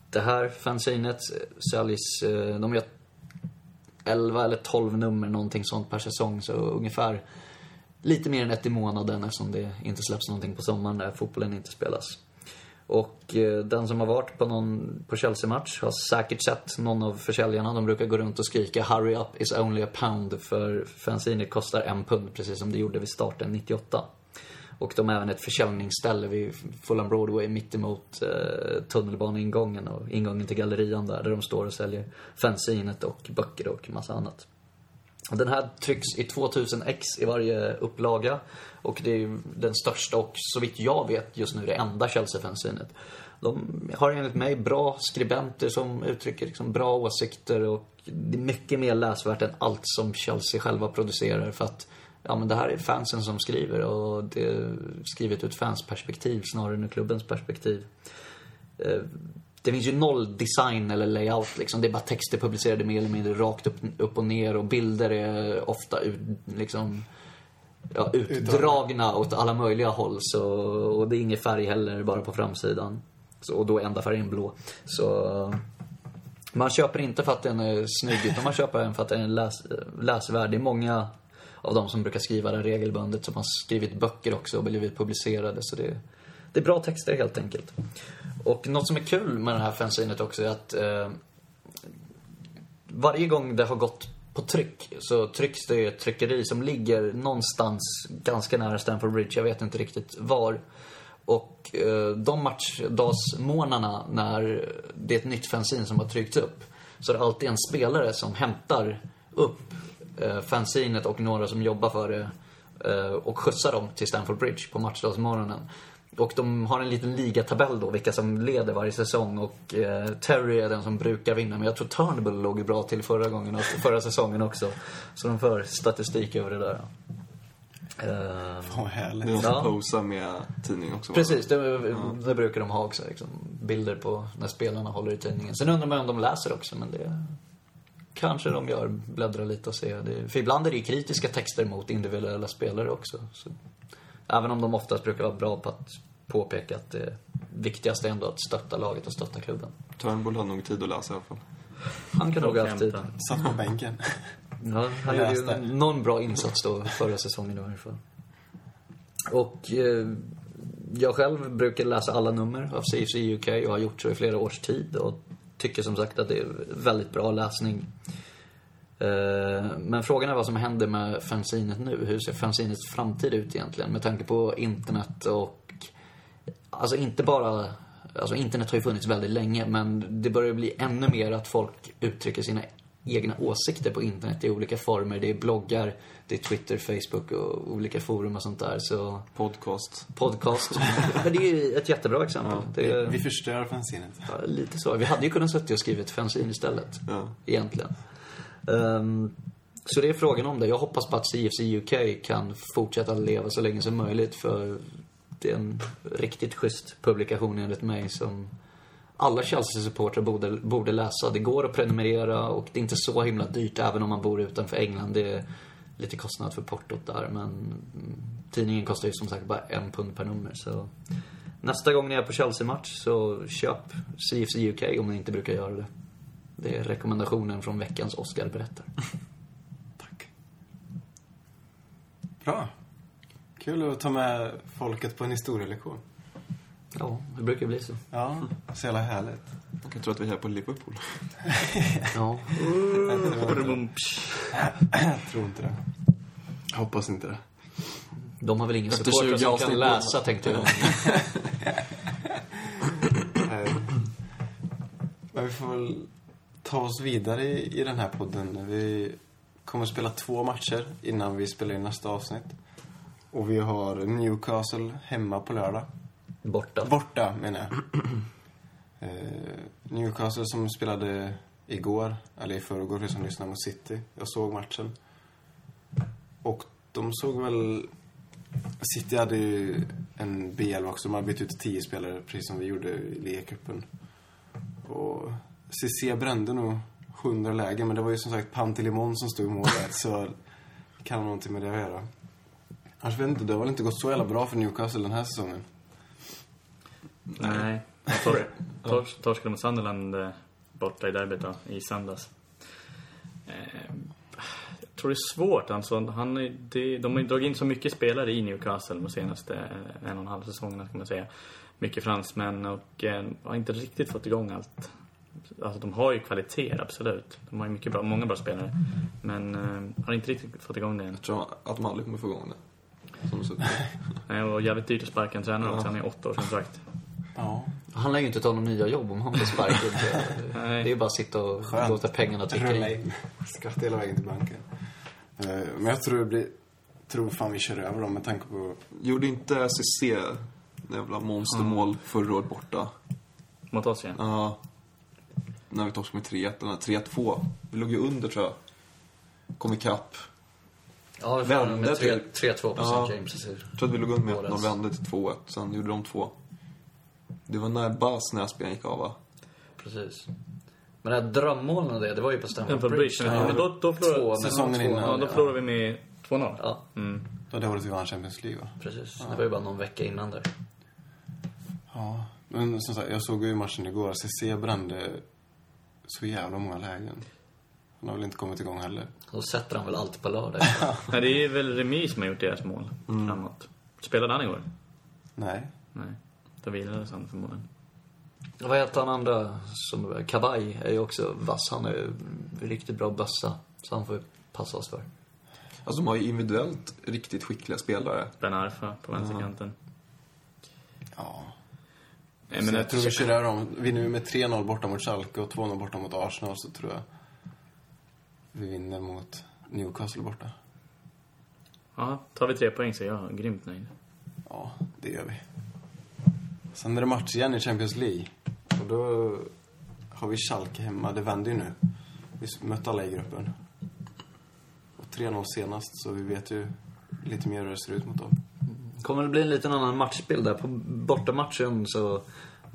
det här fanzinet säljs, eh, de gör 11 eller 12 nummer, någonting sånt per säsong. Så ungefär lite mer än ett i månaden eftersom det inte släpps någonting på sommaren när fotbollen inte spelas. Och eh, den som har varit på någon på Chelsea-match har säkert sett någon av försäljarna. De brukar gå runt och skrika “Hurry up is only a pound” för fanzinet kostar en pund, precis som det gjorde vid starten 98. Och de har även ett försäljningsställe vid Fulham Broadway mittemot eh, tunnelbaneingången och ingången till gallerian där, där de står och säljer fanzinet och böcker och massa annat. Den här trycks i 2000 ex i varje upplaga. Och det är ju den största och så vitt jag vet just nu det enda Chelsea-fanzinet. De har enligt mig bra skribenter som uttrycker liksom bra åsikter och det är mycket mer läsvärt än allt som Chelsea själva producerar för att ja men det här är fansen som skriver och det är skrivet ur ett fansperspektiv snarare än ur klubbens perspektiv. Eh, det finns ju noll design eller layout liksom. Det är bara texter publicerade mer eller mindre rakt upp, upp och ner och bilder är ofta ut, liksom ja, utdragna åt alla möjliga håll. Så, och det är ingen färg heller, bara på framsidan. Så, och då är enda färgen blå. Så man köper inte för att den är snygg, utan man köper den för att den är läs, läsvärd. Det är många av de som brukar skriva det regelbundet som har skrivit böcker också och blivit publicerade. Så det, det är bra texter helt enkelt. Och något som är kul med det här fanzinet också är att eh, varje gång det har gått på tryck så trycks det i ett tryckeri som ligger någonstans ganska nära Stamford Bridge. Jag vet inte riktigt var. Och eh, de matchdagsmånaderna när det är ett nytt fanzine som har tryckts upp så är det alltid en spelare som hämtar upp eh, fanzinet och några som jobbar för det eh, och skjutsar dem till Stamford Bridge på matchdagsmorgonen. Och de har en liten ligatabell då, vilka som leder varje säsong. Och eh, Terry är den som brukar vinna. Men jag tror Turnbull låg bra till förra gången och förra säsongen också. Så de för statistik över det där. Eh, Fan vad härligt. Som Ja. posar med tidning också. precis, det, det brukar de ha också. Liksom, bilder på när spelarna håller i tidningen. Sen undrar man om de läser också, men det kanske de gör. Bläddra lite och se. Det, för ibland är det ju kritiska texter mot individuella spelare också. Så, även om de oftast brukar vara bra på att påpeka att det viktigaste är ändå att stötta laget och stötta klubben. Turnbull har nog tid att läsa i alla fall. Han kan nog ha haft tid. Satt på bänken. Ja, han gjorde ju någon bra insats då förra säsongen i varje fall. Och eh, jag själv brukar läsa alla nummer av CFC UK och har gjort så i flera års tid och tycker som sagt att det är väldigt bra läsning. Eh, men frågan är vad som händer med fanzinet nu. Hur ser fanzinets framtid ut egentligen? Med tanke på internet och... Alltså inte bara... Alltså internet har ju funnits väldigt länge men det börjar bli ännu mer att folk uttrycker sina egna åsikter på internet i olika former. Det är bloggar, det är Twitter, Facebook och olika forum och sånt där. Så Podcast. podcast. Men det är ju ett jättebra exempel. Det är, Vi förstör fanzinet. Ja, lite så. Vi hade ju kunnat suttit och skrivit fanzine istället. Ja. Egentligen. Ehm, så det är frågan om det. Jag hoppas på att CFC UK kan fortsätta leva så länge som möjligt för det är en riktigt schysst publikation enligt mig som alla Chelsea-supportrar borde, borde läsa. Det går att prenumerera och det är inte så himla dyrt även om man bor utanför England. Det är lite kostnad för portot där men tidningen kostar ju som sagt bara en pund per nummer så Nästa gång ni är på Chelsea-match så köp CFC UK om ni inte brukar göra det. Det är rekommendationen från veckans Oscar berättar. Tack. Bra. Kul att ta med folket på en historielektion. Ja, det brukar bli så. Ja, så jävla härligt. Man kan tro att vi är här på Liverpool. Ja. Jag tror inte det. Jag hoppas inte det. De har väl ingen supportrar 20 som kan läsa tänkte jag. Men vi får väl ta oss vidare i, i den här podden. Vi kommer att spela två matcher innan vi spelar in nästa avsnitt. Och vi har Newcastle hemma på lördag. Borta. Borta, menar jag. Eh, Newcastle som spelade igår, eller i förrgår, för som lyssnar mot City. Jag såg matchen. Och de såg väl... City hade ju en BL också. De hade bytt ut tio spelare, precis som vi gjorde i ligacupen. Och CC brände nog 100 lägen, men det var ju som sagt Pantelimon som stod i målet. så kan ha någonting med det att göra. Annars vet jag inte, det har väl inte gått så jävla bra för Newcastle den här säsongen. Nej. Tor- tors, torskade mot Sunderland eh, borta i derbyt då, i söndags. Eh, jag tror det är svårt. Alltså, han, är- det, de har ju dragit in så mycket spelare i Newcastle de senaste eh, en och en halv säsongerna kan man säga. Mycket fransmän och har inte riktigt fått igång allt. Alltså de har ju kvaliteter, absolut. De har ju mycket bra, många bra spelare. Men har inte riktigt fått igång det än. Jag tror att de aldrig kommer få igång det. Som. Nej, och jävligt dyrt att sparka en tränare också. Han är åtta år kontrakt. Ja. Han lär ju inte ta några nya jobb om han blir sparkad. Det är ju bara att sitta och Skönt. låta pengarna ticka Rulla in. in. Skratta hela vägen till banken. Eh, Men jag tror det blir... Tror fan vi kör över dem med tanke på... Gjorde inte CC jävla monstermål förra året borta? Mot oss ja. Ja. När vi torskade med 3-1, eller 3-2. Vi låg ju under tror jag. Kom ikapp. Ja, vi Vände med tre- till- 3-2 på. St. James. Jag tror att vi låg under med Våras. 1-0, vände till 2-1. Sen gjorde de två. Det var när Bas näsben gick av va? Precis. Men det här drömmålen och det, det var ju på Stamford Bridge. Bridge, ja. Men då- då förlorade- Säsongen innan. Ja, då förlorade vi med 2-0. Ja, Mm. Det var det året vi vann Champions League va? precis. Det var ju bara någon vecka innan där. Ja. Men som sagt, jag såg ju matchen igår. CC brände så jävla många lägen. Han har väl inte kommit igång heller. Då sätter han väl allt på lördag. Nej, det är väl Remis som har gjort deras mål framåt. Spelade han igår? Nej. Nej. Då vilades han förmodligen. Och Vad heter han andra? Som, Kabaj är ju också vass. Han är riktigt bra bössa. Så han får ju passa oss för. Alltså de har ju individuellt riktigt skickliga spelare. Ben Arfa på vänsterkanten. Ja. Nej, men jag tror vi kör dem. Vinner vi med 3-0 borta mot Schalke och 2-0 borta mot Arsenal så tror jag vi vinner mot Newcastle borta. Ja, tar vi tre poäng så är jag grymt nöjd. Ja, det gör vi. Sen är det match igen i Champions League. Och då har vi Schalke hemma. Det vänder ju nu. Vi mötte alla i gruppen. Och 3-0 senast, så vi vet ju lite mer hur det ser ut mot dem. kommer det bli en liten annan matchbild där. På bortamatchen så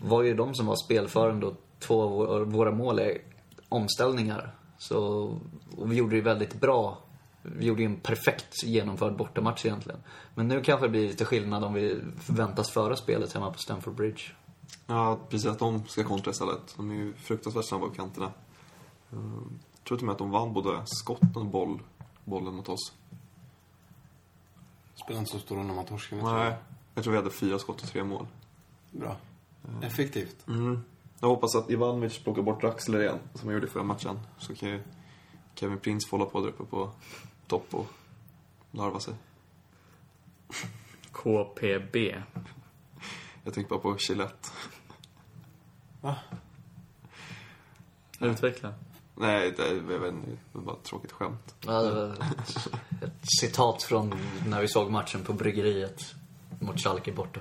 var ju de som var spelförande och två av våra- mål är omställningar. Så, och vi gjorde det väldigt bra. Vi gjorde ju en perfekt genomförd bortamatch egentligen. Men nu kanske det blir lite skillnad om vi förväntas föra spelet hemma på Stamford Bridge. Ja, precis att de ska kontra istället. De är ju fruktansvärt snabba på kanterna. Ehm, Jag tror till och med att de vann både skotten och boll, bollen mot oss. Spelar inte så stor roll när man torskar. men jag tror- Nej. Jag tror vi hade fyra skott och tre mål. Bra. Effektivt. Mm. Jag hoppas att Ivanovic plockar bort Draxler igen, som han gjorde i förra matchen. Så kan ju Kevin Prince få hålla på där uppe på topp och larva sig. KPB. Jag tänker bara på Gillette. Va? Utveckla. Nej, det är, jag vet inte, det var bara ett tråkigt skämt. Ja, det var ett, citat från när vi såg matchen på bryggeriet mot Schalke borta.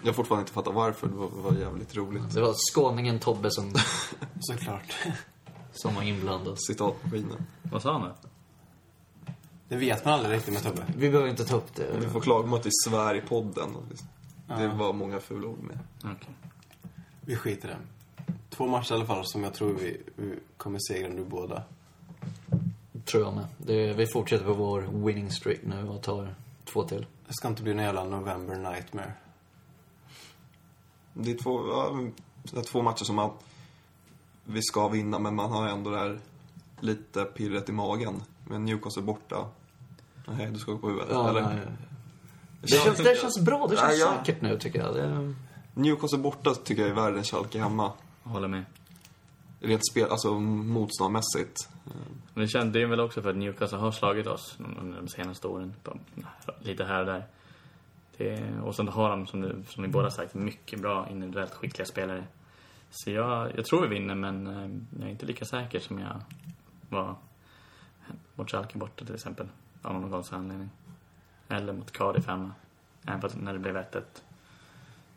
Jag har fortfarande inte fattat varför, det var, det var jävligt roligt. Det var skåningen Tobbe som, Såklart. som var inblandad. Citatmaskinen. Vad sa han då? Det vet man aldrig riktigt med Tobbe. Vi behöver inte ta upp Vi det. får klaga om att vi svär i podden. och Det var många fula ord med. Okej. Vi skiter i det. Två matcher i alla fall som jag tror vi, vi kommer segra nu båda. Tror jag med. Det, vi fortsätter på vår winning streak nu och tar två till. Det ska inte bli någon jävla November Nightmare. Det är två, ja, det är två matcher som man, vi ska vinna, men man har ändå det här lite pirret i magen. Men Newcastle borta. Nej, du ska gå på huvudet, Ja, eller? nej. Det känns, det känns bra. Det känns Ja, ja. säkert nu tycker jag. Det, Newcastle borta tycker jag är värre än Schalke hemma. Håller med. Rent spel, alltså motståndarmässigt. Men det, känns, det är väl också för att Newcastle har slagit oss under de senaste åren. Lite här och där. Det, och sen har de, som, du, som ni båda sagt, mycket bra individuellt skickliga spelare. Så jag, jag tror vi vinner, men eh, jag är inte lika säker som jag var mot Schalke borta till exempel. Av någon konstig anledning. Eller mot Cardiff hemma. Även fast när det blev 1-1.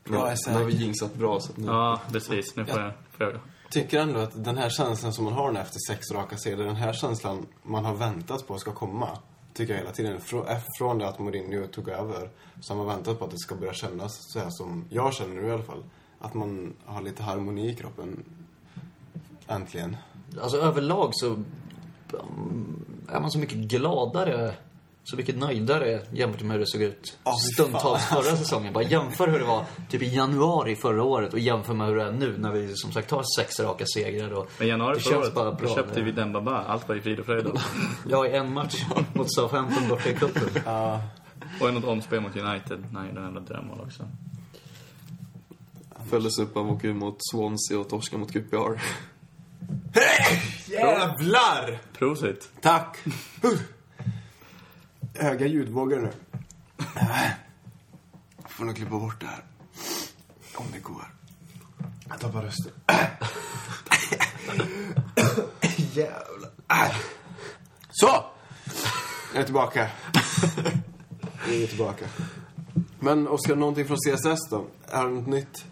Jag är Nu har vi jinxat bra, så att nu... Ja, precis. Nu får jag, får jag Tycker ändå att den här känslan som man har nu efter sex raka serier, den här känslan man har väntat på ska komma. Tycker jag hela tiden. Frå- eh, Från det att Mourinho tog över så har man väntat på att det ska börja kännas så här som jag känner nu i alla fall. Att man har lite harmoni i kroppen. Äntligen. alltså överlag så är man så mycket gladare, så mycket nöjdare jämfört med hur det såg ut fy stundtals fan. förra säsongen. Bara jämför hur det var typ i januari förra året och jämför med hur det är nu när vi som sagt har sex raka segrar och Men i januari det förra året, bara då bra. köpte vi Dembaba. Allt var i frid och fröjd då. Ja, i en match mot Southampton borta i cupen. Ja, Och något omspel mot United. Nej, det var en jävla drömmål också. Följdes upp av att åka mot Swansea och torska mot QPR. Jävlar! Prosit. Tack! Höga ljudvågor nu. Får nog klippa bort det här. Om det går. Jag tappar rösten. Jävlar. Äh. Så! Jag är tillbaka. Jag är tillbaka. Men Oskar, någonting från CSS då? Är det något nytt?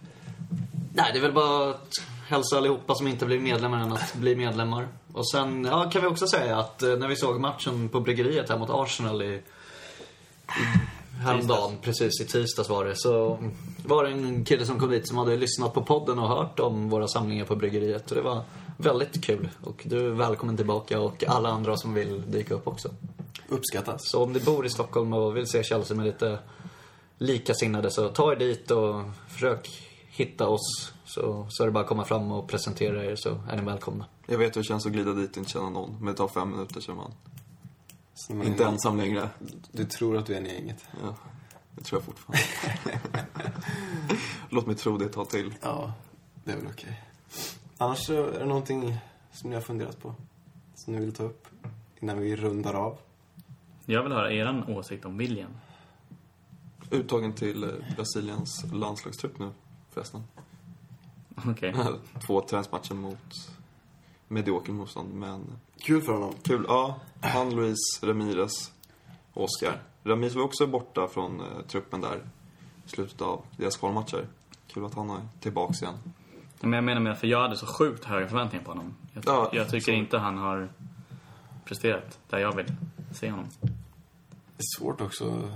Nej, det är väl bara att hälsa allihopa som inte blir medlemmar än att bli medlemmar. Och sen, ja, kan vi också säga att eh, när vi såg matchen på bryggeriet här mot Arsenal i, i häromdagen, precis i tisdags var det, så var det en kille som kom dit som hade lyssnat på podden och hört om våra samlingar på bryggeriet. Och det var väldigt kul. Och du är välkommen tillbaka och alla andra som vill dyka upp också. Uppskattas. Så om du bor i Stockholm och vill se Chelsea med lite likasinnade så ta er dit och försök hitta oss. Så, så är det bara att komma fram och presentera er så är ni välkomna. Jag vet hur det känns att glida dit och inte känna någon. Men det tar fem minuter så är man Så man- inte ensam längre. Du tror att du är en i gänget. Ja, det tror jag fortfarande. Låt mig tro det ett tag till. Ja, det är väl okej. Annars så är det någonting som ni har funderat på? Som ni vill ta upp innan vi rundar av? Jag vill höra er åsikt om William. Uttagen till eh, Brasiliens landslagstrupp nu förresten. Okej. Två träningsmatcher mot medioker motstånd, men Kul för honom. kul. Ja, han, Luis, Ramirez, Oscar. Ramirez var också borta från eh, truppen där i slutet av deras kvalmatcher. Kul att han är tillbaks igen. Men jag menar med för jag hade så sjukt höga förväntningar på honom. Jag, Ja, jag tycker så. inte han har presterat där jag vill se honom. Det är svårt också.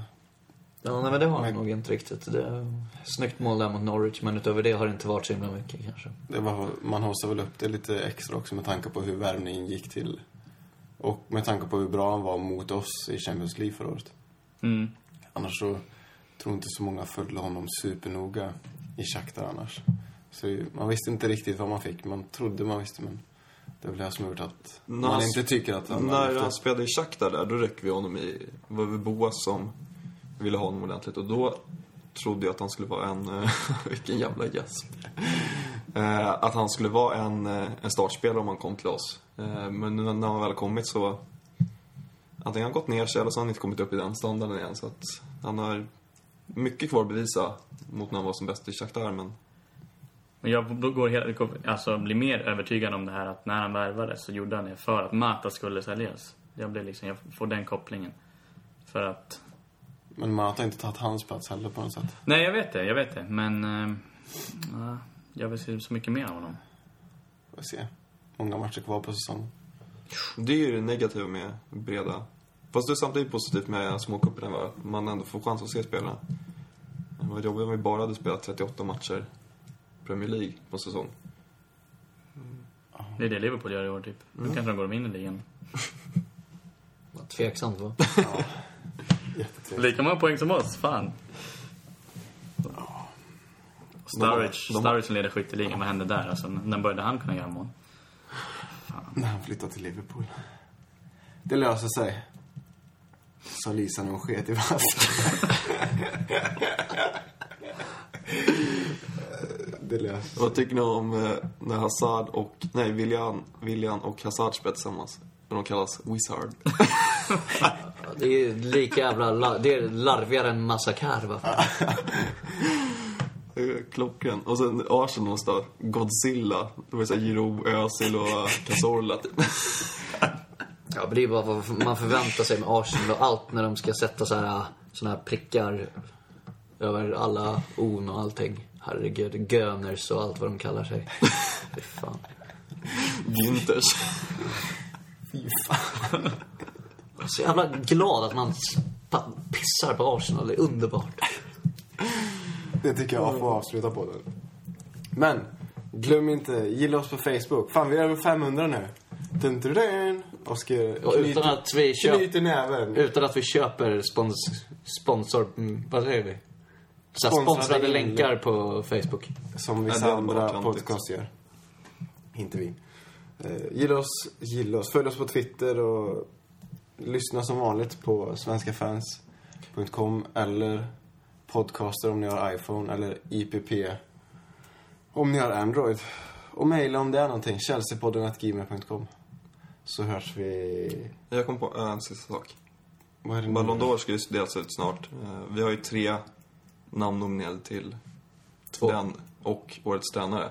Ja, nej, men det har han Men- nog inte riktigt. Det är snyggt mål där mot Norwich, men utöver det har det inte varit så himla mycket kanske. Det var, man haussar väl upp det lite extra också med tanke på hur värvningen gick till. Och med tanke på hur bra han var mot oss i Champions League förra året. Mm. Annars så tror inte så många följde honom supernoga i Shakhtar annars. Så man visste inte riktigt vad man fick. Man trodde man visste, men det är väl det som har gjort att man inte tycker att han När han spelade i Shakhtar där, då räcker vi honom i... Var det Boas som ville ha honom ordentligt. Och då trodde jag att han skulle vara en... Eh, vilken jävla gäsp. Eh, att han skulle vara en, eh, en startspelare om han kom till oss. Men nu när han väl kommit så... Antingen har han gått ner sig eller så har han inte kommit upp i den standarden igen. Så att han har mycket kvar att bevisa mot när han var som bäst i Shakhtar. Men Men jag går helt, alltså, blir mer övertygad om det här att när han värvades så gjorde han det för att Mata skulle säljas. Jag blir liksom, jag får den kopplingen. För att... Men man har inte tagit hans plats heller på något sätt. Nej, jag vet det, jag vet det. Men... Ja, jag vill se så mycket mer av honom. Får se. Många matcher kvar på säsongen. det är ju det negativa med breda. Fast det är samtidigt positivt med småcuperna va? Man ändå får chans att se spelarna. Det var jobbigt om vi bara hade spelat 38 matcher Premier League på säsong. Det är det Liverpool gör i år, typ. Nu kanske de går in i ligan. Vad Tveksamt va? Jättetrevligt. Lika många poäng som oss, fan. Sturridge, Sturridge som leder skytteligan, vad hände där? Alltså, när började han kunna göra mål? När han flyttade till Liverpool. Det löser sig. Sa Lisa när hon sket i vasken. det löser sig. Vad tycker ni om eh, när Hazard och, nej, William, William och Hazard spelar tillsammans? När de kallas Wizard. Det är lika jävla... la- Det är larvigare än? Eh, Klockren. Och sen Arsenal då, Godzilla. Det var såhär Giroud, Özil och Cazorla typ. Ja, men det är bara vad man förväntar sig med Arsenal och allt när de ska sätta så här, såna här prickar över alla on och allting. Herregud, Göners och allt vad de kallar sig. Fy fan. Günthers. Fy fan. Är så jävla glad att man pissar på Arsenal. Det är underbart. Det tycker jag får avsluta på den. Men, glöm inte, gilla oss på Facebook. Fan, vi är över 500 nu. Dun, dun, dun. Oskar Och utan att vi köper... knyter näven. Utan att vi köper spons, sponsor... mm, Vad säger vi? Så Sponsrade sponsrade länkar på Facebook. Som Ja, vissa varit andra podcast gör. Inte vi. Eh, gilla oss, gilla oss. Följ oss på Twitter och lyssna som vanligt på svenskafans.com eller podcaster om ni har iPhone eller IPP om ni har Android. Och mejla om det är någonting. Chelseapodden.gmail.com Så hörs vi... Jag kom på en sista sak. Vad är det nu? Ballon d'Or ska ju delas ut snart. Eh, Vi har ju tre namn nominerade till Två. den och Årets tränare.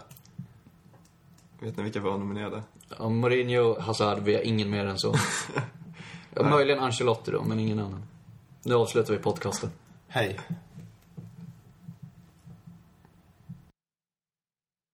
Vet ni vilka vi har nominerade? Ja, Mourinho, Hazard, vi har ingen mer än så. Möjligen Ancelotti då, men ingen annan. Nu avslutar vi podcasten. Hej.